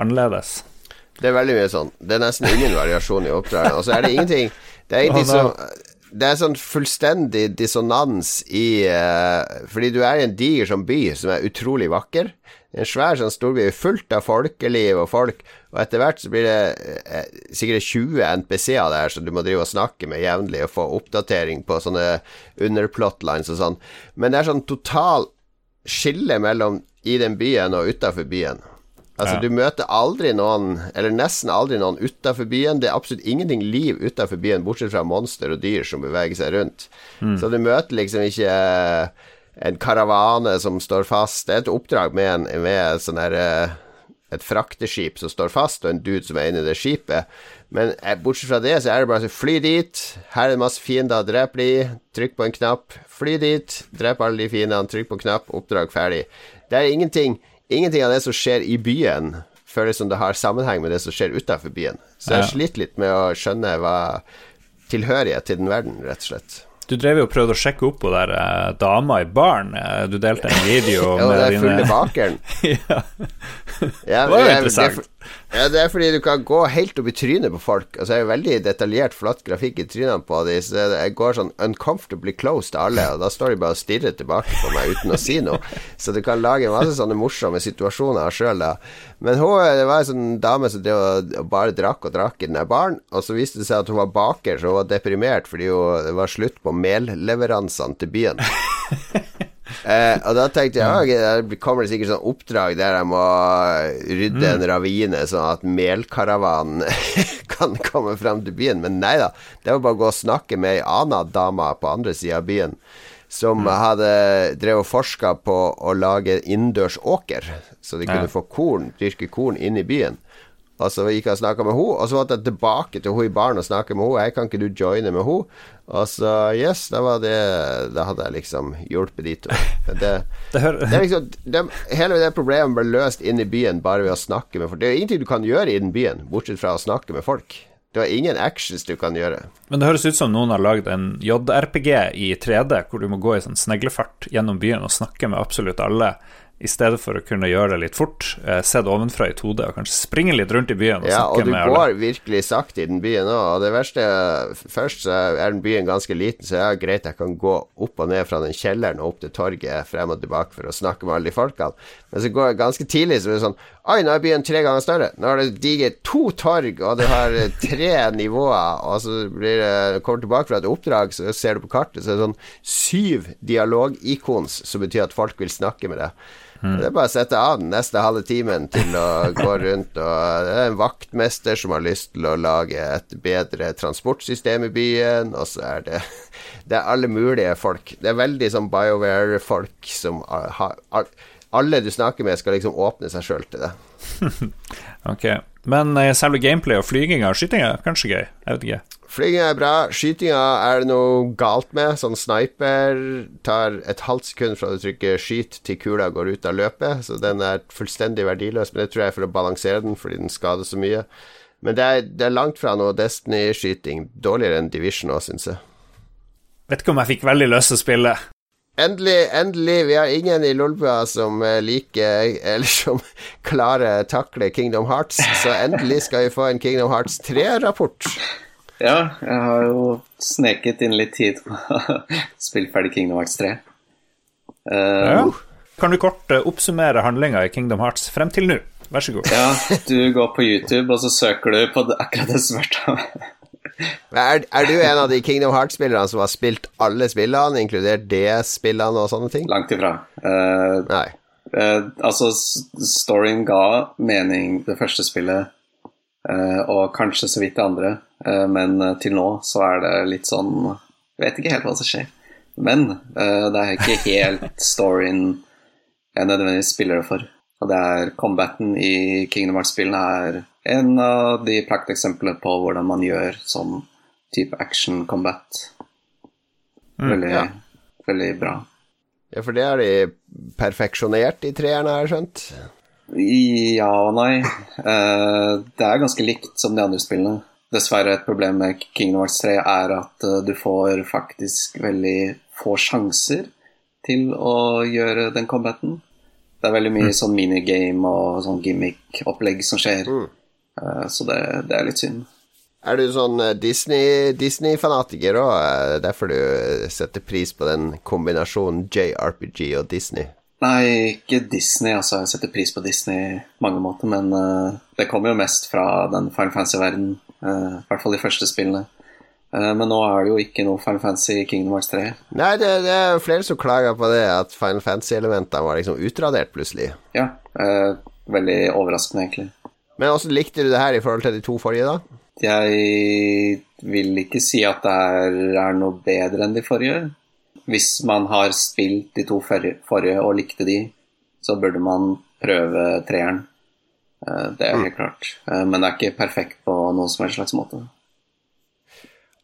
annerledes? Det er veldig mye sånn. Det er nesten ingen variasjon i oppdraget. Og så er det ingenting Det er ingenting som det er sånn fullstendig dissonans i uh, Fordi du er i en diger som by som er utrolig vakker. En svær sånn storby fullt av folkeliv og folk, og etter hvert så blir det eh, sikkert 20 NPC-er der som du må drive og snakke med jevnlig og få oppdatering på sånne underplotlines og sånn. Men det er sånn total skille mellom i den byen og utafor byen. Altså, ja. du møter aldri noen, eller nesten aldri noen utafor byen. Det er absolutt ingenting liv utafor byen, bortsett fra monster og dyr som beveger seg rundt. Mm. Så du møter liksom ikke en karavane som står fast. Det er et oppdrag med, en, med sånn her, eh, et frakteskip som står fast, og en dude som er inni det skipet. Men eh, bortsett fra det, så er det bare å fly dit. Her er det masse fiender, drep de. Trykk på en knapp. Fly dit. Drep alle de fiendene, trykk på en knapp. Oppdrag ferdig. Det er ingenting, ingenting av det som skjer i byen, føles som det har sammenheng med det som skjer utafor byen. Så jeg ja. sliter litt med å skjønne hva tilhørighet til den verden, rett og slett. Du drev jo og prøvde å sjekke opp på der eh, dama i baren. Eh, du delte en video med dine Jo, det er fulle bakeren. ja. ja. Det var jo interessant. Det, ja, det er fordi du kan gå helt opp i trynet på folk. Altså, det er veldig detaljert, flott grafikk i trynene på dem. Så jeg går sånn uncomfortably close til alle, og da står de bare og stirrer tilbake på meg uten å si noe. Så du kan lage masse sånne morsomme situasjoner sjøl, da. Men hun det var en sånn dame som bare drakk og drakk i den der baren, og så viste det seg at hun var baker, så hun var deprimert fordi hun, det var slutt på melleveransene til byen. Eh, og da tenkte jeg ja, det kommer det sikkert sånn oppdrag der jeg må rydde en mm. ravine, sånn at melkaravanen kan komme fram til byen. Men nei da, det var bare å gå og snakke med ei anna dame på andre sida av byen. Som mm. hadde drevet og forska på å lage innendørs åker, så de kunne ja. få korn, dyrke korn inn i byen. og så gikk jeg og snakka med henne, og så måtte jeg tilbake til henne i baren og snakke med henne. Jeg kan ikke du joine med henne? Og så yes, da var det Da hadde jeg liksom hjulpet de to. Det, det, det liksom de, Hele det problemet ble løst inn i byen bare ved å snakke med folk. Det er jo ingenting du kan gjøre i den byen, bortsett fra å snakke med folk. Det var ingen actions du kan gjøre. Men det høres ut som noen har lagd en JRPG i 3D, hvor du må gå i sånn sneglefart gjennom byen og snakke med absolutt alle i stedet for å kunne gjøre det litt fort, se det ovenfra i 2D og kanskje springe litt rundt i byen og ja, snakke med alle. Ja, og du går virkelig sakte i den byen òg. Og det verste Først så er den byen ganske liten, så er greit jeg kan gå opp og ned fra den kjelleren og opp til torget frem og tilbake for å snakke med alle de folkene. Men så går jeg ganske tidlig, så er det sånn Oi, nå er byen tre ganger større. Nå har det digert to torg, og du har tre nivåer. Og så blir det, kommer du tilbake fra et oppdrag, så ser du på kartet, så er det sånn syv dialogikons som betyr at folk vil snakke med deg. Mm. Det er bare å sette av den neste halve timen til å gå rundt. Og det er en vaktmester som har lyst til å lage et bedre transportsystem i byen, og så er det Det er alle mulige folk. Det er veldig sånn BioWare-folk som har Alle du snakker med, skal liksom åpne seg sjøl til det. ok. Men uh, selve gameplay og flyginga og skytinga er kanskje gøy? Jeg vet ikke. Flyginga er bra. Skytinga er det noe galt med. Sånn sniper tar et halvt sekund fra du trykker 'skyt' til kula går ut av løpet, så den er fullstendig verdiløs. Men det tror jeg er for å balansere den, fordi den skader så mye. Men det er, det er langt fra noe Destiny-skyting. Dårligere enn Division òg, syns jeg. Vet ikke om jeg fikk veldig lyst til å spille. Endelig, endelig. Vi har ingen i Lolbua som eh, liker Eller som klarer takle Kingdom Hearts, så endelig skal vi få en Kingdom Hearts 3-rapport. Ja, jeg har jo sneket inn litt tid på å spille ferdig Kingdom Hearts 3. Uh, ja. Kan du kort oppsummere handlinga i Kingdom Hearts frem til nå? Vær så god. Ja, du går på YouTube, og så søker du på akkurat det som er er, er, du en av de Kingdom Hearts-spillerne som har spilt alle spillene, inkludert DS-spillene og sånne ting? Langt ifra. Uh, Nei. Uh, altså, storyen ga mening det første spillet, uh, og kanskje så vidt det andre, men til nå så er det litt sånn Vet ikke helt hva som skjer. Men det er ikke helt storyen jeg nødvendigvis spiller det for. Og det er combaten i Kingdom Hearts-spillene er en av de prakteksemplene på hvordan man gjør sånn type action combat. Mm, veldig, mm, ja. veldig bra. Ja, for det er de perfeksjonert i treerne, har jeg skjønt? Ja og nei. Eh, det er ganske likt som de andre spillene. Dessverre et problem med Kingdom Hearts 3 er at uh, du får faktisk veldig få sjanser til å gjøre den combaten. Det er veldig mye mm. sånn minigame og sånn gimmick-opplegg som skjer. Mm. Uh, så det, det, er litt synd. Er du sånn eh, Disney-fanatiker Disney òg? Derfor du setter pris på den kombinasjonen JRPG og Disney? Nei, ikke Disney. altså Jeg setter pris på Disney på mange måter, men uh, det kommer jo mest fra den Final Fantasy-verdenen. Uh, I hvert fall de første spillene. Uh, men nå er det jo ikke noe Final Fantasy Kingdom Hearts 3. Nei, det, det er flere som klager på det, at Final Fantasy-elementene var liksom utradert plutselig. Ja, veldig overraskende, egentlig. Men hvordan likte du det her i forhold til de to forrige, da? Jeg vil ikke si at det er, er noe bedre enn de forrige. Hvis man har spilt de to forrige og likte de, så burde man prøve treeren. Eh, det er mm. helt klart. Eh, men det er ikke perfekt på noen som helst slags måte.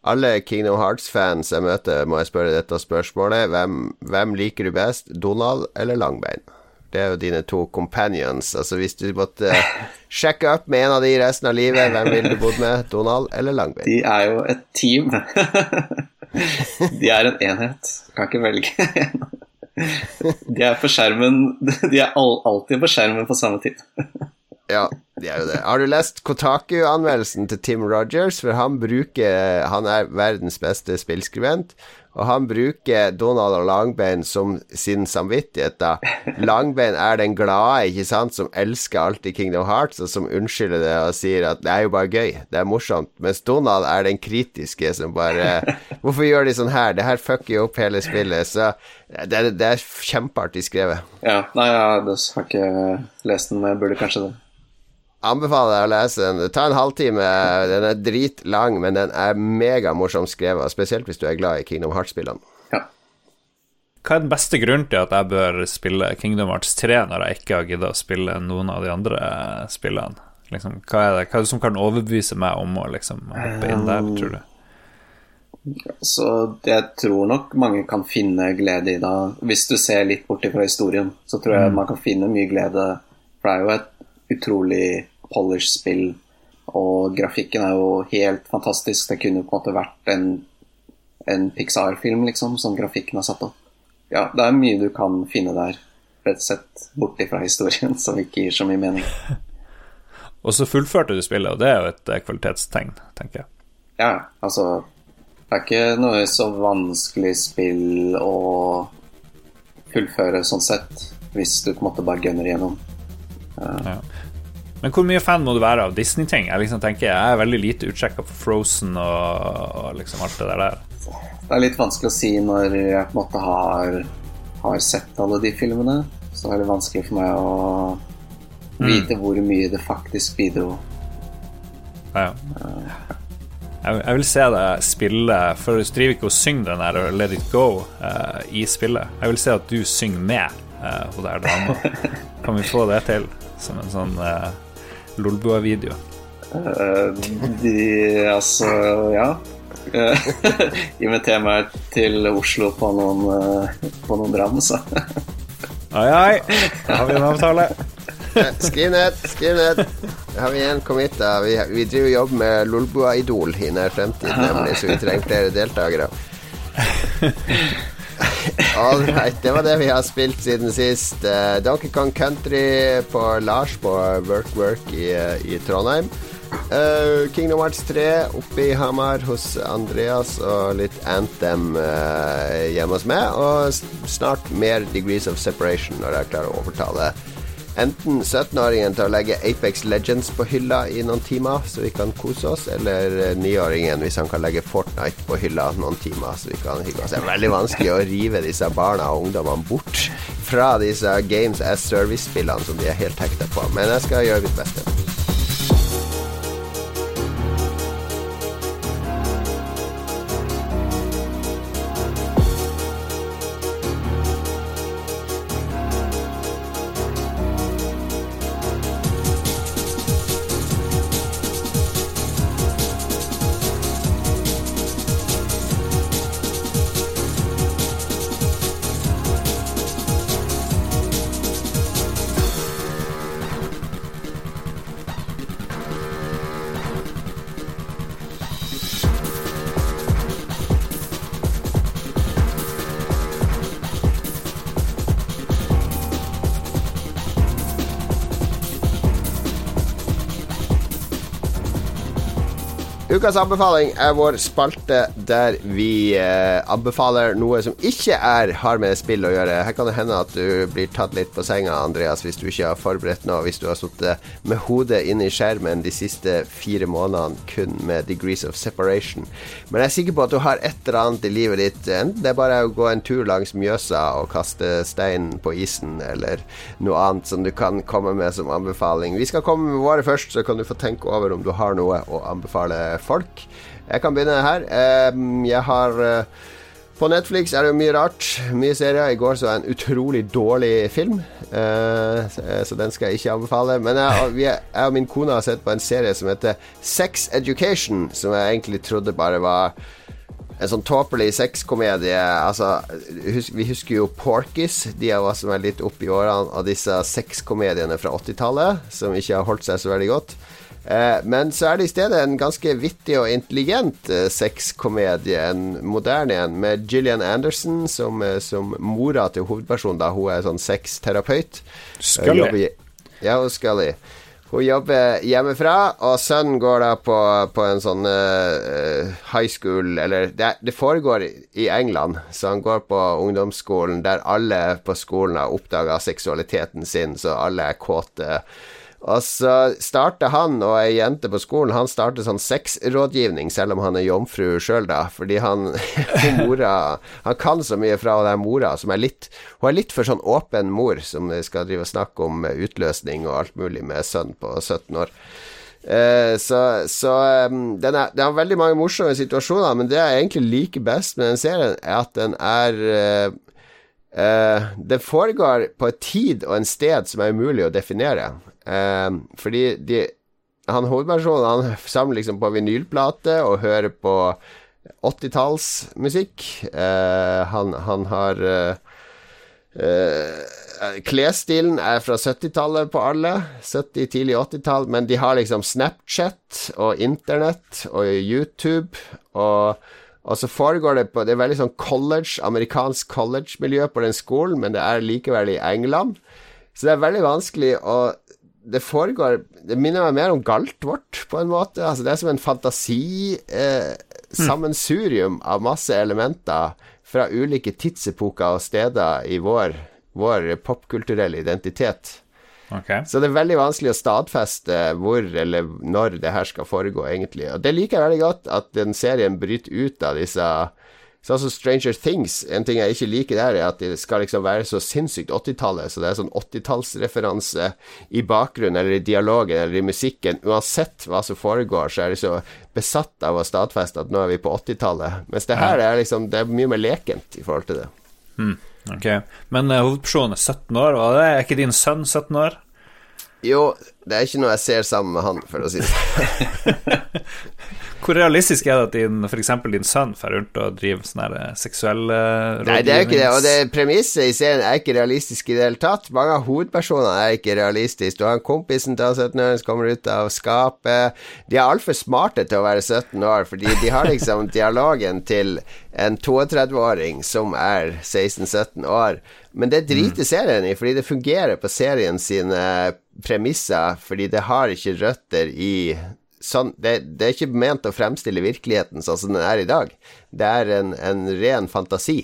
Alle Kingdom Hearts-fans jeg møter, må jeg spørre dette spørsmålet. Hvem, hvem liker du best, Donald eller Langbein? Det er jo dine to companions. Altså Hvis du måtte sjekke opp med en av de resten av livet, hvem ville du bodd med? Donald eller Langbein? De er jo et team. de er en enhet. Kan ikke velge en. De er på skjermen De er alltid på skjermen på samme tid. Ja, det er jo det. Har du lest Kotaku-anmeldelsen til Tim Rogers? For han bruker Han er verdens beste spillskribent. Og han bruker Donald og Langbein som sin samvittighet, da. Langbein er den glade, ikke sant, som elsker alltid Kingdom Hearts, og som unnskylder det og sier at det er jo bare gøy, det er morsomt. Mens Donald er den kritiske som bare Hvorfor gjør de sånn her? Det her fucker jo opp hele spillet. Så det, det er kjempeartig skrevet. Ja, nei, jeg har ikke lest den, men jeg burde kanskje det anbefaler deg å lese den. Ta en halvtime. Den er dritlang, men den er megamorsomt skrevet. Spesielt hvis du er glad i Kingdom Hearts-spillene. Ja. Hva er den beste grunnen til at jeg bør spille Kingdom Hearts 3 når jeg ikke har giddet å spille noen av de andre spillene? Liksom, hva, er det, hva, er det, som kan overbevise meg om å liksom, hoppe inn der, tror du? Så jeg tror nok mange kan finne glede i det. Hvis du ser litt bort fra historien, så tror jeg mm. man kan finne mye glede. For det er jo et utrolig polish spill, og grafikken er jo helt fantastisk. Det kunne på en måte vært en, en Pixar-film, liksom, som grafikken har satt opp. Ja, det er mye du kan finne der, rett og slett bort fra historien, som ikke gir så mye mening. Og så fullførte du spillet, og det er jo et eh, kvalitetstegn, tenker jeg. Ja, altså Det er ikke noe så vanskelig spill å fullføre sånn sett, hvis du på en måte bare gunner igjennom. Ja. Men hvor mye fan må du være av Disney-ting? Jeg liksom tenker jeg er veldig lite utsjekka på Frozen og, og, liksom alt det der. Det er litt vanskelig å si når jeg på en måte har, har sett alle de filmene. Så er det vanskelig for meg å Vite mm. hvor mye det faktisk bidro. Ja. Jeg, jeg, vil se deg spille, for du driver ikke og synger den der 'Let it go' uh, i spillet. Jeg vil se at du synger med uh, hun der dama. Kan vi få det til som en sånn uh, Lolbua-video? Uh, de Altså, ja. Inviter meg til Oslo på noen, på noen dram, så. Ai, ai. Da har vi en avtale. Skriv ned, skriv ned. Har vi en da. Vi, vi driver jobb med Lolbua-idol i nær fremtid, nemlig, så vi trenger flere deltakere. All det var det vi har spilt siden sist. Uh, Donkey Kong Country på Lars på Work Work i, i Trondheim. Uh, Kingdom Hearts 3 oppe i Hamar hos Andreas, og litt Anthem uh, hjemme hos meg. Og snart mer Degrees of Separation når jeg klarer å overtale enten 17-åringen til å legge Apex Legends på hylla i noen timer, så vi kan kose oss, eller 9-åringen hvis han kan legge Fortnite på hylla noen timer, så vi kan hygge oss. Det er veldig vanskelig å rive disse barna og ungdommene bort fra disse Games as Service-spillene som de er helt hekta på, men jeg skal gjøre mitt beste. Ukas anbefaling er vår spalte der vi eh, anbefaler noe som ikke er har med spill å gjøre. Her kan det hende at du blir tatt litt på senga, Andreas, hvis du ikke har forberedt noe. Hvis du har sittet med hodet inne i skjermen de siste fire månedene kun med Degrees of Separation. Men jeg er sikker på at du har et eller annet i livet ditt. Enten det er bare å gå en tur langs Mjøsa og kaste stein på isen, eller noe annet som du kan komme med som anbefaling. Vi skal komme med våre først, så kan du få tenke over om du har noe å anbefale folk. Jeg kan begynne her. Jeg har eh, På Netflix er det mye rart. Mye serier. I går så jeg en utrolig dårlig film, eh, så den skal jeg ikke anbefale. Men jeg, og min kone har sett på en serie som heter Sex Education, som jeg egentlig trodde bare var en sånn tåpelig sexkomedie. Altså, vi husker jo Porkis, de av oss som er litt opp i årene av disse sexkomediene fra 80-tallet, som ikke har holdt seg så veldig godt. Eh, men så er det i stedet en ganske vittig og intelligent eh, sexkomedie, en moderne en, med Gillian Anderson som, eh, som mora til hovedpersonen, da hun er sånn sexterapeut. Scully. Ja, hun Scully. Hun jobber hjemmefra, og sønnen går da på, på en sånn uh, high school Eller det, det, foregår i England, så han går på ungdomsskolen der alle på skolen har oppdaga seksualiteten sin, så alle er kåte. Og så starter han og ei jente på skolen Han starter sånn sexrådgivning, selv om han er jomfru sjøl, da. Fordi han mora Han kan så mye fra den mora, som er litt Hun er litt for sånn åpen mor, som skal drive og snakke om utløsning og alt mulig med sønn på 17 år. Uh, så, så um, den er, det er veldig mange morsomme situasjoner, men det jeg egentlig liker best med den serien, er at den er uh, uh, Det foregår på et tid og en sted som er umulig å definere. Um, fordi de han hovedpersonen han samler liksom på vinylplate og hører på 80-tallsmusikk. Uh, han, han, har uh, uh, Klesstilen er fra 70-tallet på alle. 70-, tidlig 80-tall. Men de har liksom Snapchat og Internett og YouTube. Og, og så foregår det på Det er veldig sånn college, amerikansk college-miljø på den skolen, men det er likevel i England. Så det er veldig vanskelig å det foregår Det minner meg mer om Galtvort, på en måte. Altså, det er som en fantasisammensurium eh, av masse elementer fra ulike tidsepoker og steder i vår, vår popkulturelle identitet. Okay. Så det er veldig vanskelig å stadfeste hvor eller når det her skal foregå, egentlig. Og det liker jeg veldig godt, at den serien bryter ut av disse Sånn som Stranger Things. En ting jeg ikke liker der, er at det skal liksom være så sinnssykt 80-tallet. Så det er sånn 80-tallsreferanse i bakgrunnen eller i dialogen eller i musikken. Uansett hva som foregår, så er de så besatt av å stadfeste at nå er vi på 80-tallet. Mens det her er liksom Det er mye mer lekent i forhold til det. Hmm. Ok, Men uh, hovedpersonen er 17 år, og det er ikke din sønn 17 år? Jo, det er ikke noe jeg ser sammen med han, for å si det sånn. Hvor realistisk er det at din, f.eks. din sønn får rundt og driver sånn eh, seksuell rådgivning? Nei, det er jo ikke det. Og det premisset i serien er ikke realistisk i det hele tatt. Mange av hovedpersonene er ikke realistiske. Du har en kompisen til 17 år som kommer ut av skapet. De er altfor smarte til å være 17 år, fordi de har liksom dialogen til en 32-åring som er 16-17 år. Men det driter mm. serien i, fordi det fungerer på serien sine premisser, fordi det har ikke røtter i sånn det, det, er ikke ment å fremstille virkeligheten sånn som den er i dag. Det er en, en ren fantasi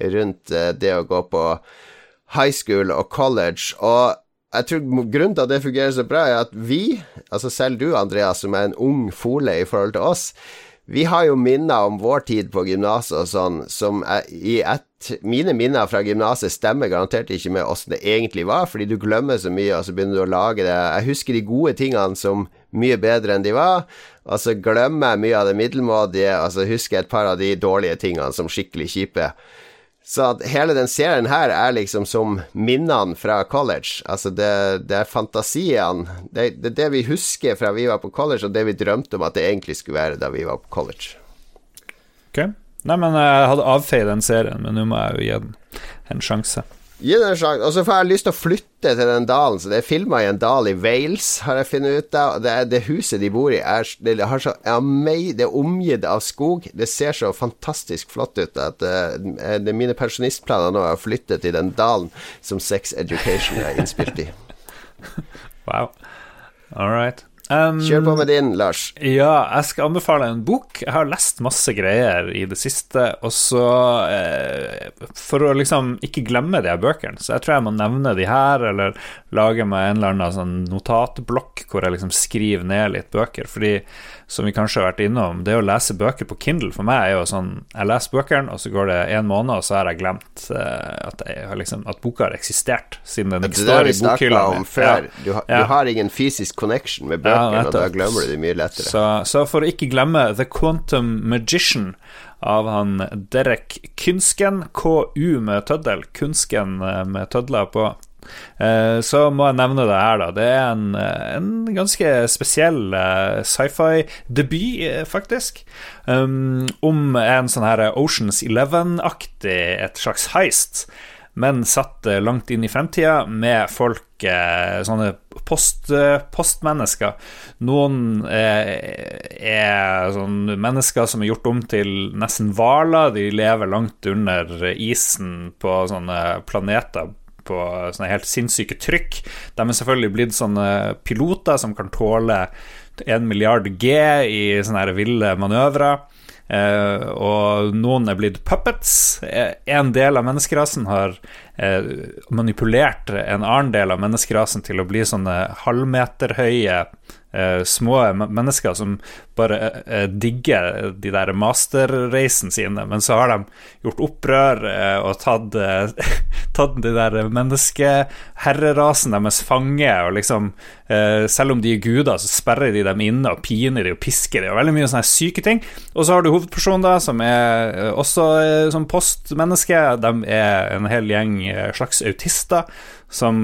rundt uh, det å gå på high school og college. Og jeg tror grunnen til at det fungerer så bra, er at vi, altså selv du Andreas, som er en ung fole i forhold til oss, vi har jo minner om vår tid på gymnaset og sånn, som i et Mine minner fra gymnaset stemmer garantert ikke med åssen det egentlig var, fordi du glemmer så mye, og så begynner du å lage det Jeg husker de gode tingene som mye bedre enn de var, og så glemmer jeg mye av det middelmådige, og så husker jeg et par av de dårlige tingene som skikkelig kjipe. Så hele den serien her er liksom som minnene fra college. Altså, det, det er fantasiene det, det, er det vi husker fra vi var på college, og det vi drømte om at det egentlig skulle være da vi var på college. Ok. Nei, men jeg hadde avfeid den serien, men nå må jeg jo gi den en sjanse. Gi det en sjanse. Og så får jeg lyst til å flytte til den dalen. Så det er filma i en dal i Wales, har jeg funnet ut av. Det, det, huset de bor i, er, det, så, det, er omgitt av skog. Det ser så fantastisk flott ut at uh, det, mine pensjonistplaner nå er å flytte til den dalen som Sex Education er innspilt i. wow. All right. Um, Kjør på med din, Lars. Ja, jeg skal anbefale en bok. Jeg har lest masse greier i det siste, og så eh, For å liksom ikke glemme de her bøkene, så jeg tror jeg må nevne de her, eller lage meg en eller annen sånn notatblokk hvor jeg liksom skriver ned litt bøker. Fordi, som vi kanskje har vært innom, det å lese bøker på Kindle for meg er jo sånn Jeg leser bøkene, og så går det en måned, og så har jeg glemt eh, at, jeg liksom, at, boka har eksistert, siden den ikke står i bokhylla. Ja. Du, ha, ja. du har ingen fysisk connection med bøkene, bøkene, og da glemmer du det mye lettere. Så, så, for å ikke glemme The Quantum Magician av han Derek Kynsken, KU med tøddel, Kunsken eh, med tødler på. Eh, så må jeg nevne det her, da. Det er en, eh, en ganske spesiell sci-fi-debut, faktisk. Um, om en sånn her Oceans Eleven-aktig, et slags heist men satt langt inn i fremtida med folk, eh, sånne post, postmennesker. Noen er, er sånne mennesker som er gjort om til nesten hvaler. De lever langt under isen på sånne planeter på sånne helt sinnssyke trykk. De er selvfølgelig blitt sånne piloter som kan tåle 1 milliard G i sånne ville manøvrer. Eh, og noen er blitt puppets. Eh, en del av menneskerasen har eh, manipulert en annen del av menneskerasen til å bli sånne halvmeterhøye eh, små mennesker som bare uh, digger de der masterreisene sine, men så har de gjort opprør uh, og tatt, tatt de der menneskeherrerasen deres fange, og liksom Selv om de er guder, så sperrer de dem inne og piner de og pisker de, og veldig mye sånne syke ting. Og så har du hovedpersonen, da, som er også som postmenneske. De er en hel gjeng slags autister som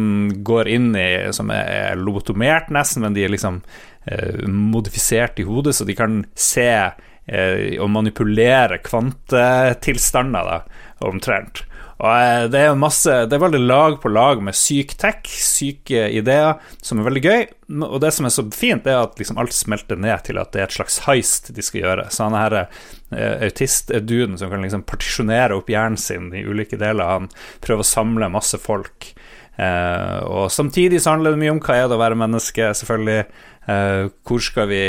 går inn i Som er lobotomert, nesten, men de er liksom eh, modifisert i hodet, så de kan se eh, og manipulere kvantetilstander, da, omtrent. Og eh, det er masse Det er veldig lag på lag med syk tech, syke ideer, som er veldig gøy. Og det som er så fint, er at liksom alt smelter ned til at det er et slags heist de skal gjøre. Så han her eh, autist-duden som kan liksom partisjonere opp hjernen sin i ulike deler, han prøver å samle masse folk. Eh, og samtidig så handler det mye om hva er det å være menneske, selvfølgelig. Uh, hvor, vi,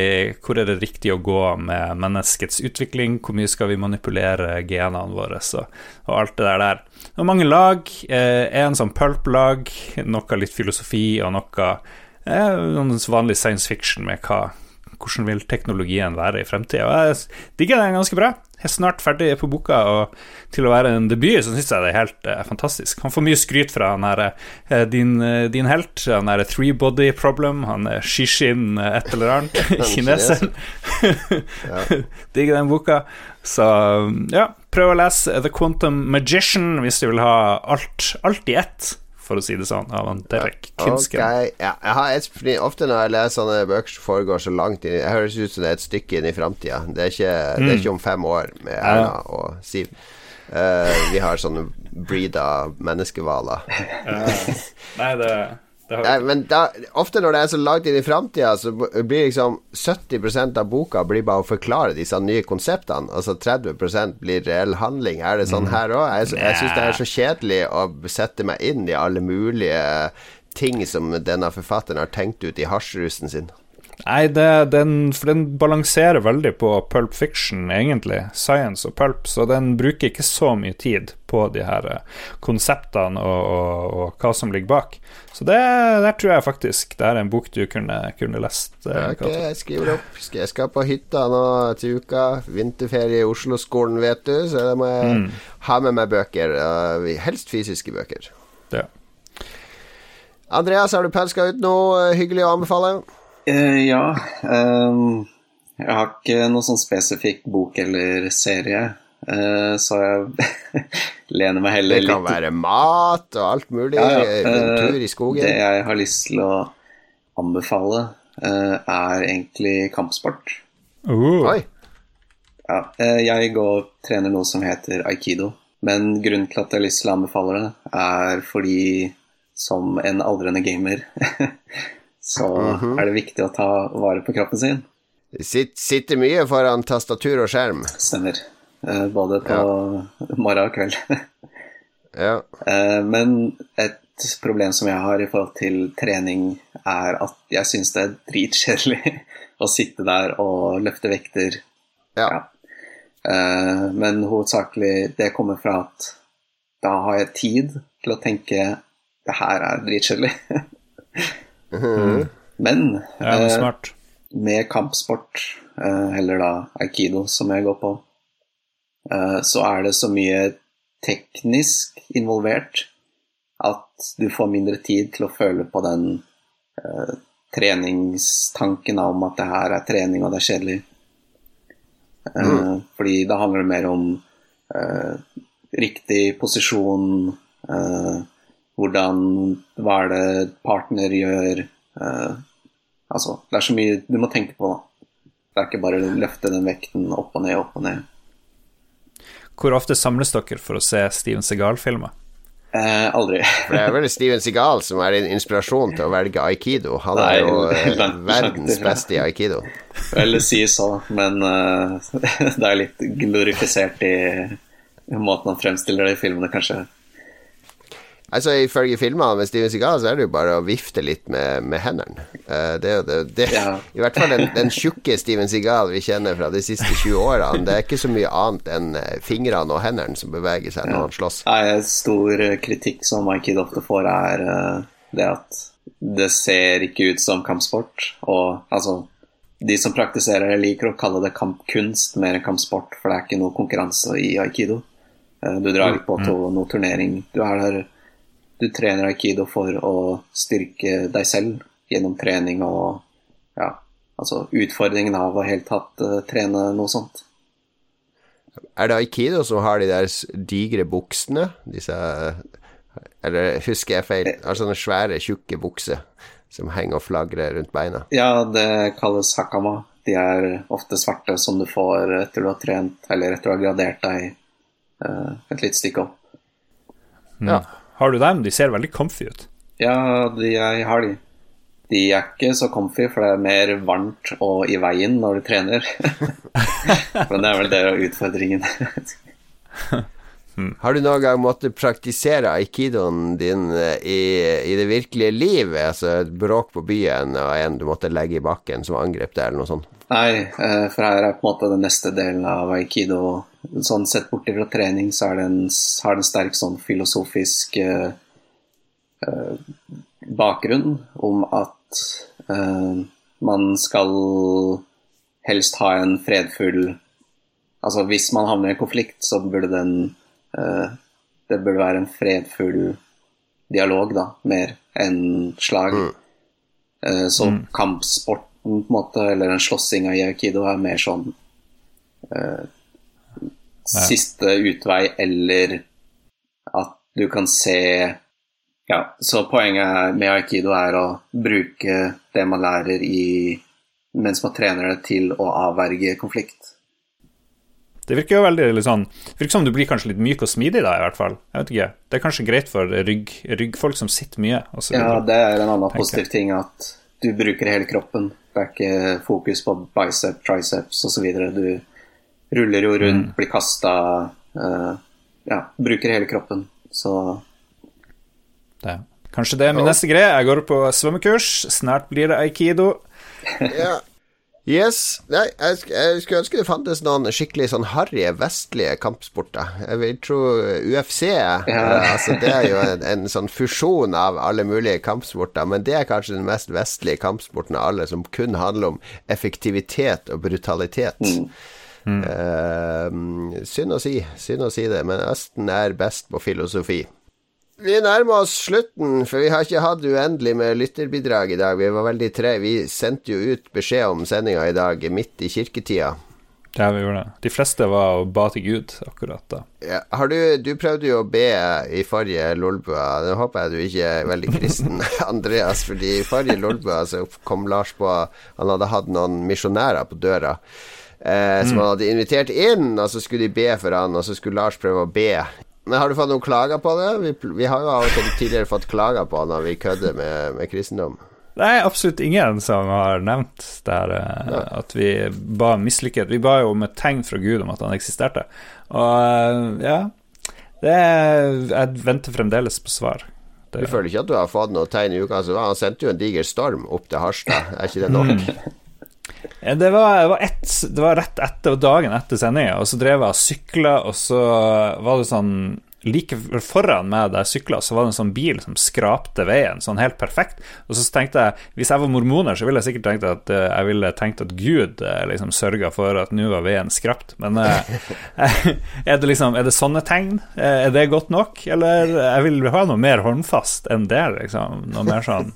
hvor, er det riktig å gå med menneskets utvikling? Hvor mye skal vi manipulere genene våre? Så, og alt det der. der. Og mange lag. Uh, en sånn pulp-lag, noe litt filosofi og noe uh, vanlig science fiction med hva, hvordan vil teknologien være i fremtida. Jeg digger den ganske bra. Er snart ferdig på boka, og til å være en debut så syns jeg det er helt uh, fantastisk. Han får mye skryt fra han her, uh, din, uh, din, helt, han er Three Body Problem, han er Shishin et eller annet, kineseren. Digger den boka. Så ja, prøv å lese The Quantum Magician hvis du vil ha alt, alt i ett for å si det sånn, av Derek Kinsken. Okay. Ja, et, ofte når jeg leser sånne bøker som foregår så langt inn Det høres ut som det er et stykke inn i framtida. Det, mm. det, er ikke om fem år med Erna ja. og Siv. Uh, vi har sånne breeda menneskehvaler. Uh, nei, det Nei, men da, ofte når det er så langt inn i framtida, så blir liksom 70% av boka blir bare å forklare disse nye konseptene. Altså 30% blir reell handling. Er det sånn mm. her òg? Jeg, jeg syns det er så kjedelig å sette meg inn i alle mulige ting som denne forfatteren har tenkt ut i hasjrusen sin. Nei, det, den, for den balanserer veldig på pulp fiction, egentlig. Science og pulp. Så den bruker ikke så mye tid på de her eh, konseptene og, og, og hva som ligger bak. Så det der tror jeg faktisk det er en bok du kunne, kunne lest. Eh, ok, jeg skriver opp. Jeg skal på hytta nå til uka. Vinterferie i Oslo-skolen, vet du. Så da må jeg mm. ha med meg bøker. helst fysiske bøker. Ja. Andreas, har du pelska ut noe hyggelig å anbefale? Uh, ja. Um, jeg har ikke noen sånn spesifikk bok eller serie, uh, så jeg lener meg heller litt Det kan litt... være mat og alt mulig. Ja, ja. Uh, tur i skogen. Det jeg har lyst til å anbefale, er egentlig kampsport. Uh. Oi. Ja, jeg går og trener noe som heter aikido. Men grunnen til at jeg har lyst til å anbefale det, er fordi som en aldrende gamer så mm -hmm. er det viktig å ta vare på kroppen sin. Sitt, sitter mye foran tastatur og skjerm. Stemmer. Eh, både på ja. morgen og kveld. ja. Eh, men et problem som jeg har i forhold til trening, er at jeg syns det er dritkjedelig å sitte der og løfte vekter. Ja. ja. Eh, men hovedsakelig det kommer fra at da har jeg tid til å tenke det her er dritkjedelig. Mm. Men ja, eh, med kampsport, eh, eller da aikido, som jeg går på, eh, så er det så mye teknisk involvert at du får mindre tid til å føle på den eh, treningstanken om at det her er trening og det er kjedelig. Eh, mm. Fordi da handler det mer om eh, riktig posisjon, eh, hvordan Hva er det partner gjør? Uh, altså, det er så mye du må tenke på, da. Det er ikke bare å løfte den vekten opp og ned, opp og ned. Hvor ofte samles dere for å se Steven Segal-filmer? Eh, aldri. For det er vel Steven Segal som er din inspirasjon til å velge aikido. Han er jo eh, verdens beste i aikido. Eller si så, men uh, det er litt glorifisert i måten han fremstiller det i filmene, kanskje. Altså Ifølge filmene med Steven Seagal så er det jo bare å vifte litt med, med hendene. Uh, det er jo det, det ja. I hvert fall den, den tjukke Steven Seagal vi kjenner fra de siste 20 årene. Det er ikke så mye annet enn eh, fingrene og hendene som beveger seg når han slåss. En stor eh, kritikk som My Kid ofte får, er uh, det at det ser ikke ut som kampsport. Og altså De som praktiserer det, liker å kalle det kampkunst mer enn kampsport, for det er ikke noe konkurranse i aikido. Uh, du drar ikke på to, noe turnering. Du er der du trener aikido for å styrke deg selv gjennom trening og ja, altså utfordringen av å helt tatt uh, trene noe sånt. Er det aikido som har de der digre buksene? Disse Eller husker jeg feil? Har sånne svære, tjukke bukser som henger og flagrer rundt beina. Ja, det kalles hakama. De er ofte svarte som du får etter du har trent, eller etter du har gradert deg uh, et lite stykke opp. Mm. Ja. Har du dem? De ser veldig comfy ut. Ja, de, jeg har de. De er ikke så comfy, for det er mer varmt og i veien når du trener. Men det er vel det utfordringen. Mm. Har du noen gang måttet praktisere aikidoen din eh, i, i, det virkelige liv? Altså et bråk på byen og en du måtte legge i bakken som angrep deg, eller noe sånt? Nei, eh, for her er på en måte den neste delen av aikido. Sånn Sett bort fra trening så er det en, har det en sterk sånn filosofisk uh, bakgrunn om at uh, man skal helst ha en fredfull Altså hvis man havner i en konflikt, så burde den det burde være en fredfull dialog, da, mer enn slag. Mm. Eh, så mm. kampsporten, på en måte, eller en slåssinga av aikido, er mer sånn uh, siste utvei, eller at du kan se Ja, så poenget med aikido er å bruke det man lærer i mens man trener det, til å avverge konflikt. Det virker jo veldig litt sånn virker som du blir kanskje litt myk og smidig da, i hvert fall. Jeg vet ikke. Det er kanskje greit for rygg, ryggfolk som sitter mye. ja, det er en annen positiv ting at du bruker hele kroppen. Det er ikke fokus på bicep, triceps osv. Du ruller jo rundt, mm. blir kasta uh, Ja, bruker hele kroppen. Så det. Kanskje det er min neste greie. Jeg går på svømmekurs. Snart blir det aikido. ja. Yes. Nei, jeg, jeg, skulle ønske det fantes noen skikkelig sånn harry vestlige kampsporter. Jeg vil tro UFC ja. uh, altså Det er jo en, en, sånn fusjon av alle mulige kampsporter, men det er kanskje den mest vestlige kampsporten av alle, som kun handler om effektivitet og brutalitet. Mm. Mm. Uh, synd å si, synd å si det, men Østen er best på filosofi. Vi nærmer oss slutten, for vi har ikke hatt uendelig med lytterbidrag i dag. Vi var veldig tre. Vi sendte jo ut beskjed om sendinga i dag midt i kirketida. Ja, vi gjorde det. De fleste var og ba til Gud akkurat da. Ja, du, du, prøvde jo å be i forrige Lolbua. Nå håper jeg du ikke er veldig kristen, Andreas. Fordi i forrige Lolbua så kom Lars på Han hadde hatt noen misjonærer på døra. Eh, som mm. han hadde invitert inn, og så skulle de be for han, og så skulle Lars prøve å be men Har du fått noen klager på det? Vi, vi har jo av og til tidligere fått klager på når vi kødder med, med kristendom. Det er absolutt ingen som har nevnt der, eh, ja. at vi ba mislykket. Vi ba jo om et tegn fra Gud om at han eksisterte. Og eh, ja det er, Jeg venter fremdeles på svar. Det, du føler ikke at du har fått noe tegn i uka? Altså, han sendte jo en diger storm opp til Harstad, er ikke det nok? Det var, det, var et, det var, rett etter dagen etter sendinga, og så drev jeg og sykla, og så var det sånn Like foran meg der jeg sykla, så var det en sånn bil som skrapte veien, sånn helt perfekt. Og så tenkte jeg, hvis jeg var mormoner, så ville jeg sikkert tenkt at uh, jeg ville tenkt at Gud uh, liksom sørga for at nå var veien skrapt. Men uh, er det liksom Er det sånne tegn? er det godt nok? Eller jeg vil ha noe mer håndfast enn det, liksom. Noe mer sånn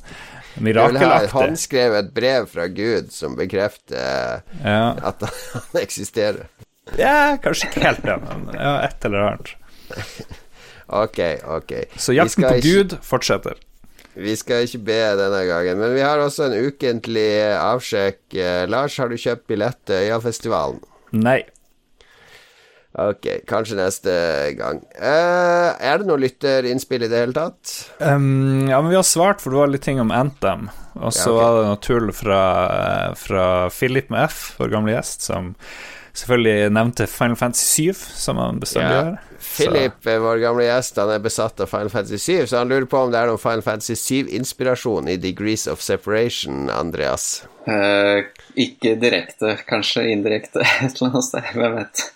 Mirakelaktig. Han skrev et brev fra Gud som bekrefter ja. at han eksisterer. Ja, kanskje ikke helt det, men ja, et eller annet. ok, ok. Så jakten på Gud fortsetter. Vi skal ikke be denne gangen, men vi har også en ukentlig avsjekk. Eh, Lars, har du kjøpt billett til Øyafestivalen? Nei. Ok, kanskje neste gang. Uh, er det noe lytterinnspill i det hele tatt? Um, ja, men vi har svart, for det var litt ting om Anthem. Og så ja, okay. var det noe tull fra, fra Philip med F, vår gamle gjest, som selvfølgelig nevnte Final Fantasy 7, som han bestandig gjør. Ja. Philip, så. vår gamle gjest, han er besatt av Final Fantasy 7, så han lurer på om det er noen Final Fantasy 7-inspirasjon i Degrees of Separation, Andreas? Uh, ikke direkte, kanskje indirekte et eller annet sted, hvem vet.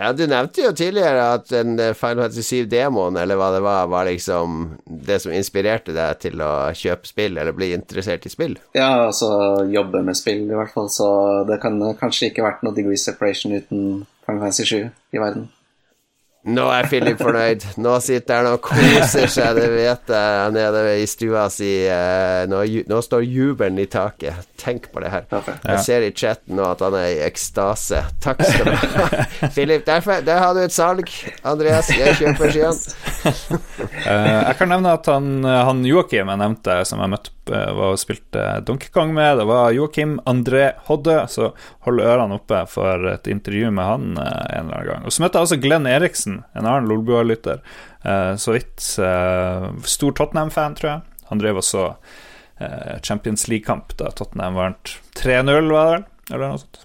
Ja, Du nevnte jo tidligere at en eh, Final Fantasy 7-demoen, eller hva det var, var liksom det som inspirerte deg til å kjøpe spill, eller bli interessert i spill? Ja, altså jobbe med spill, i hvert fall. Så det kan kanskje ikke vært noe degree separation uten Final Fantasy 7 i verden. Nå er Philip fornøyd. Nå sitter han og koser seg, det vet jeg, nede i stua si. Eh, nå, nå, står jubelen i taket. Tenk på det her. Jeg ser i chatten nå at han er i ekstase. Takk skal du ha. Philip, der, der har du et salg. Andreas, jeg kjøper skiene. uh, jeg kan nevne at han, han Joakim jeg nevnte, som jeg møtte Eh, var og spilte Donkey Kong med. Det var Joakim André Hodde, så hold ørene oppe for et intervju med han eh, en eller annen gang. Og så møtte jeg også Glenn Eriksen, en annen Lolbua-lytter. Eh, så vidt stor Tottenham-fan, tror jeg. Han drev også Champions League-kamp da Tottenham vant 3-0, var det vel? Eller noe sånt.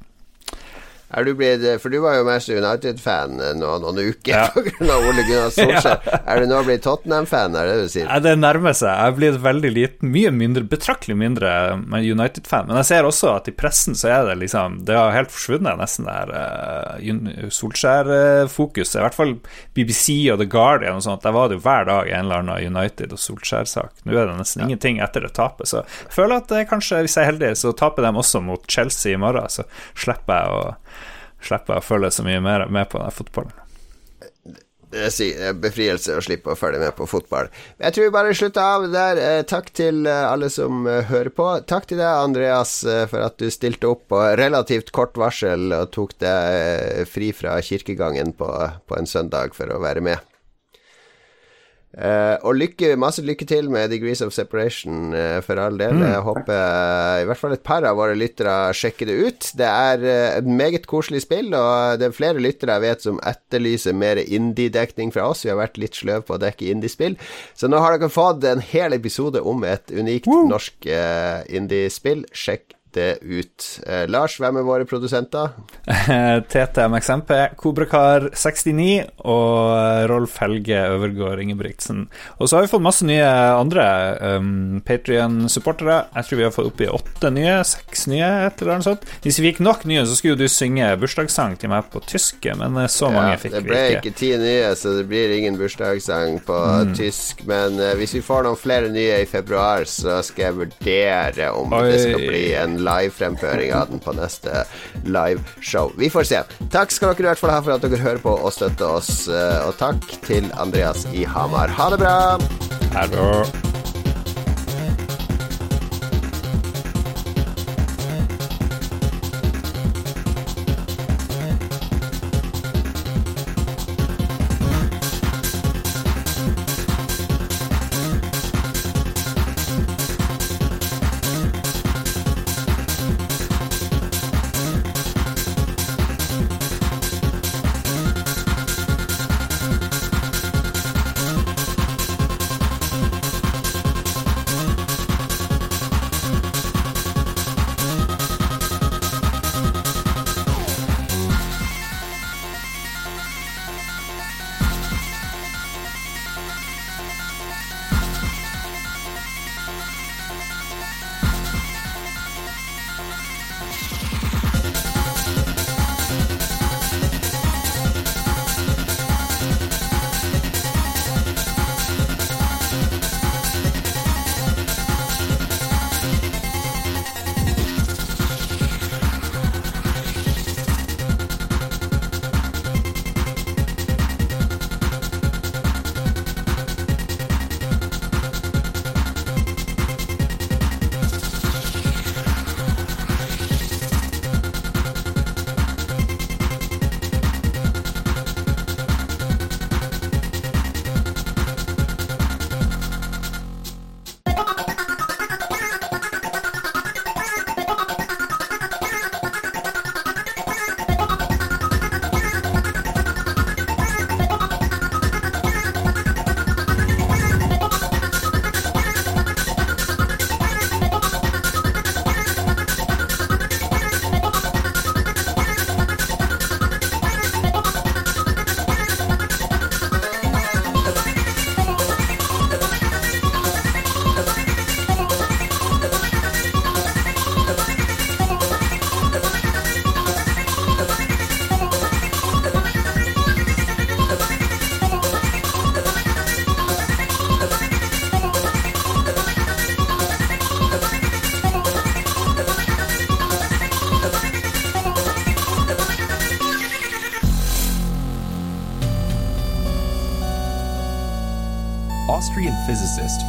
Er du blitt, for du var jo mest United-fan nå noen uker ja. pga. Ole Gunnar Solskjær. ja. Er du nå blitt Tottenham-fan, er det du sier? Ja, det nærmer seg. Jeg er blitt veldig liten, mye mindre, betraktelig mindre United-fan. Men jeg ser også at i pressen så er det liksom Det har helt forsvunnet, nesten, der uh, Solskjær-fokuset. I hvert fall BBC og The Guardian og sånt. Der var det jo hver dag en eller annen United- og Solskjær-sak. Nå er det nesten ingenting etter det tapet, så jeg føler at kanskje, hvis jeg er heldig, så taper de også mot Chelsea i morgen, så slipper jeg å slipper jeg å følge så mye mer med på den fotballen. Det er befrielse å slippe å følge med på fotball. Jeg tror vi bare slutter av der. Eh, takk til eh, alle som eh, hører på. Takk til deg, Andreas, for at du stilte opp på relativt kort varsel og tok deg fri fra kirkegangen på, på en søndag for å være med. Uh, og lykke, masse lykke til med Degrees of Separation, uh, for all del. Mm. Jeg håper uh, i hvert fall et par av våre lyttere sjekker det ut. Det er et meget koselig spill, og det er flere lyttere jeg vet som etterlyser mer indie-dekning fra oss. Vi har vært litt sløve på å dekke indie-spill, så nå har dere fått en hel episode om et unikt Woo! norsk indie-spill. Sjekk det ut. Eh, Lars, hvem er våre produsenter? TTMXMP, Kobrakar69 og Rolf Helge Øvergård Ingebrigtsen. Og så har vi fått masse nye andre um, Patrion-supportere. Jeg tror vi har fått oppi åtte nye, seks nye, et eller annet sånt. Hvis vi fikk nok nye, så skulle du synge bursdagssang til meg på tysk, men eh, så mange ja, fikk vi ikke. Det ble ikke ti nye, så det blir ingen bursdagssang på mm. tysk. Men uh, hvis vi får noen flere nye i februar, så skal jeg vurdere om Oi. det skal bli en livefremføring av den på neste liveshow. Vi får se. Takk skal dere i hvert fall ha for at dere hører på og støtter oss, eh, og takk til Andreas i Hamar. Ha det bra! Ha det.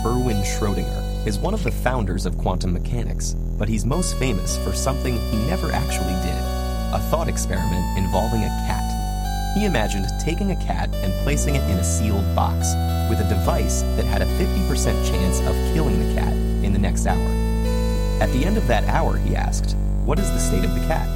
Erwin Schrödinger is one of the founders of quantum mechanics, but he's most famous for something he never actually did a thought experiment involving a cat. He imagined taking a cat and placing it in a sealed box with a device that had a 50% chance of killing the cat in the next hour. At the end of that hour, he asked, What is the state of the cat?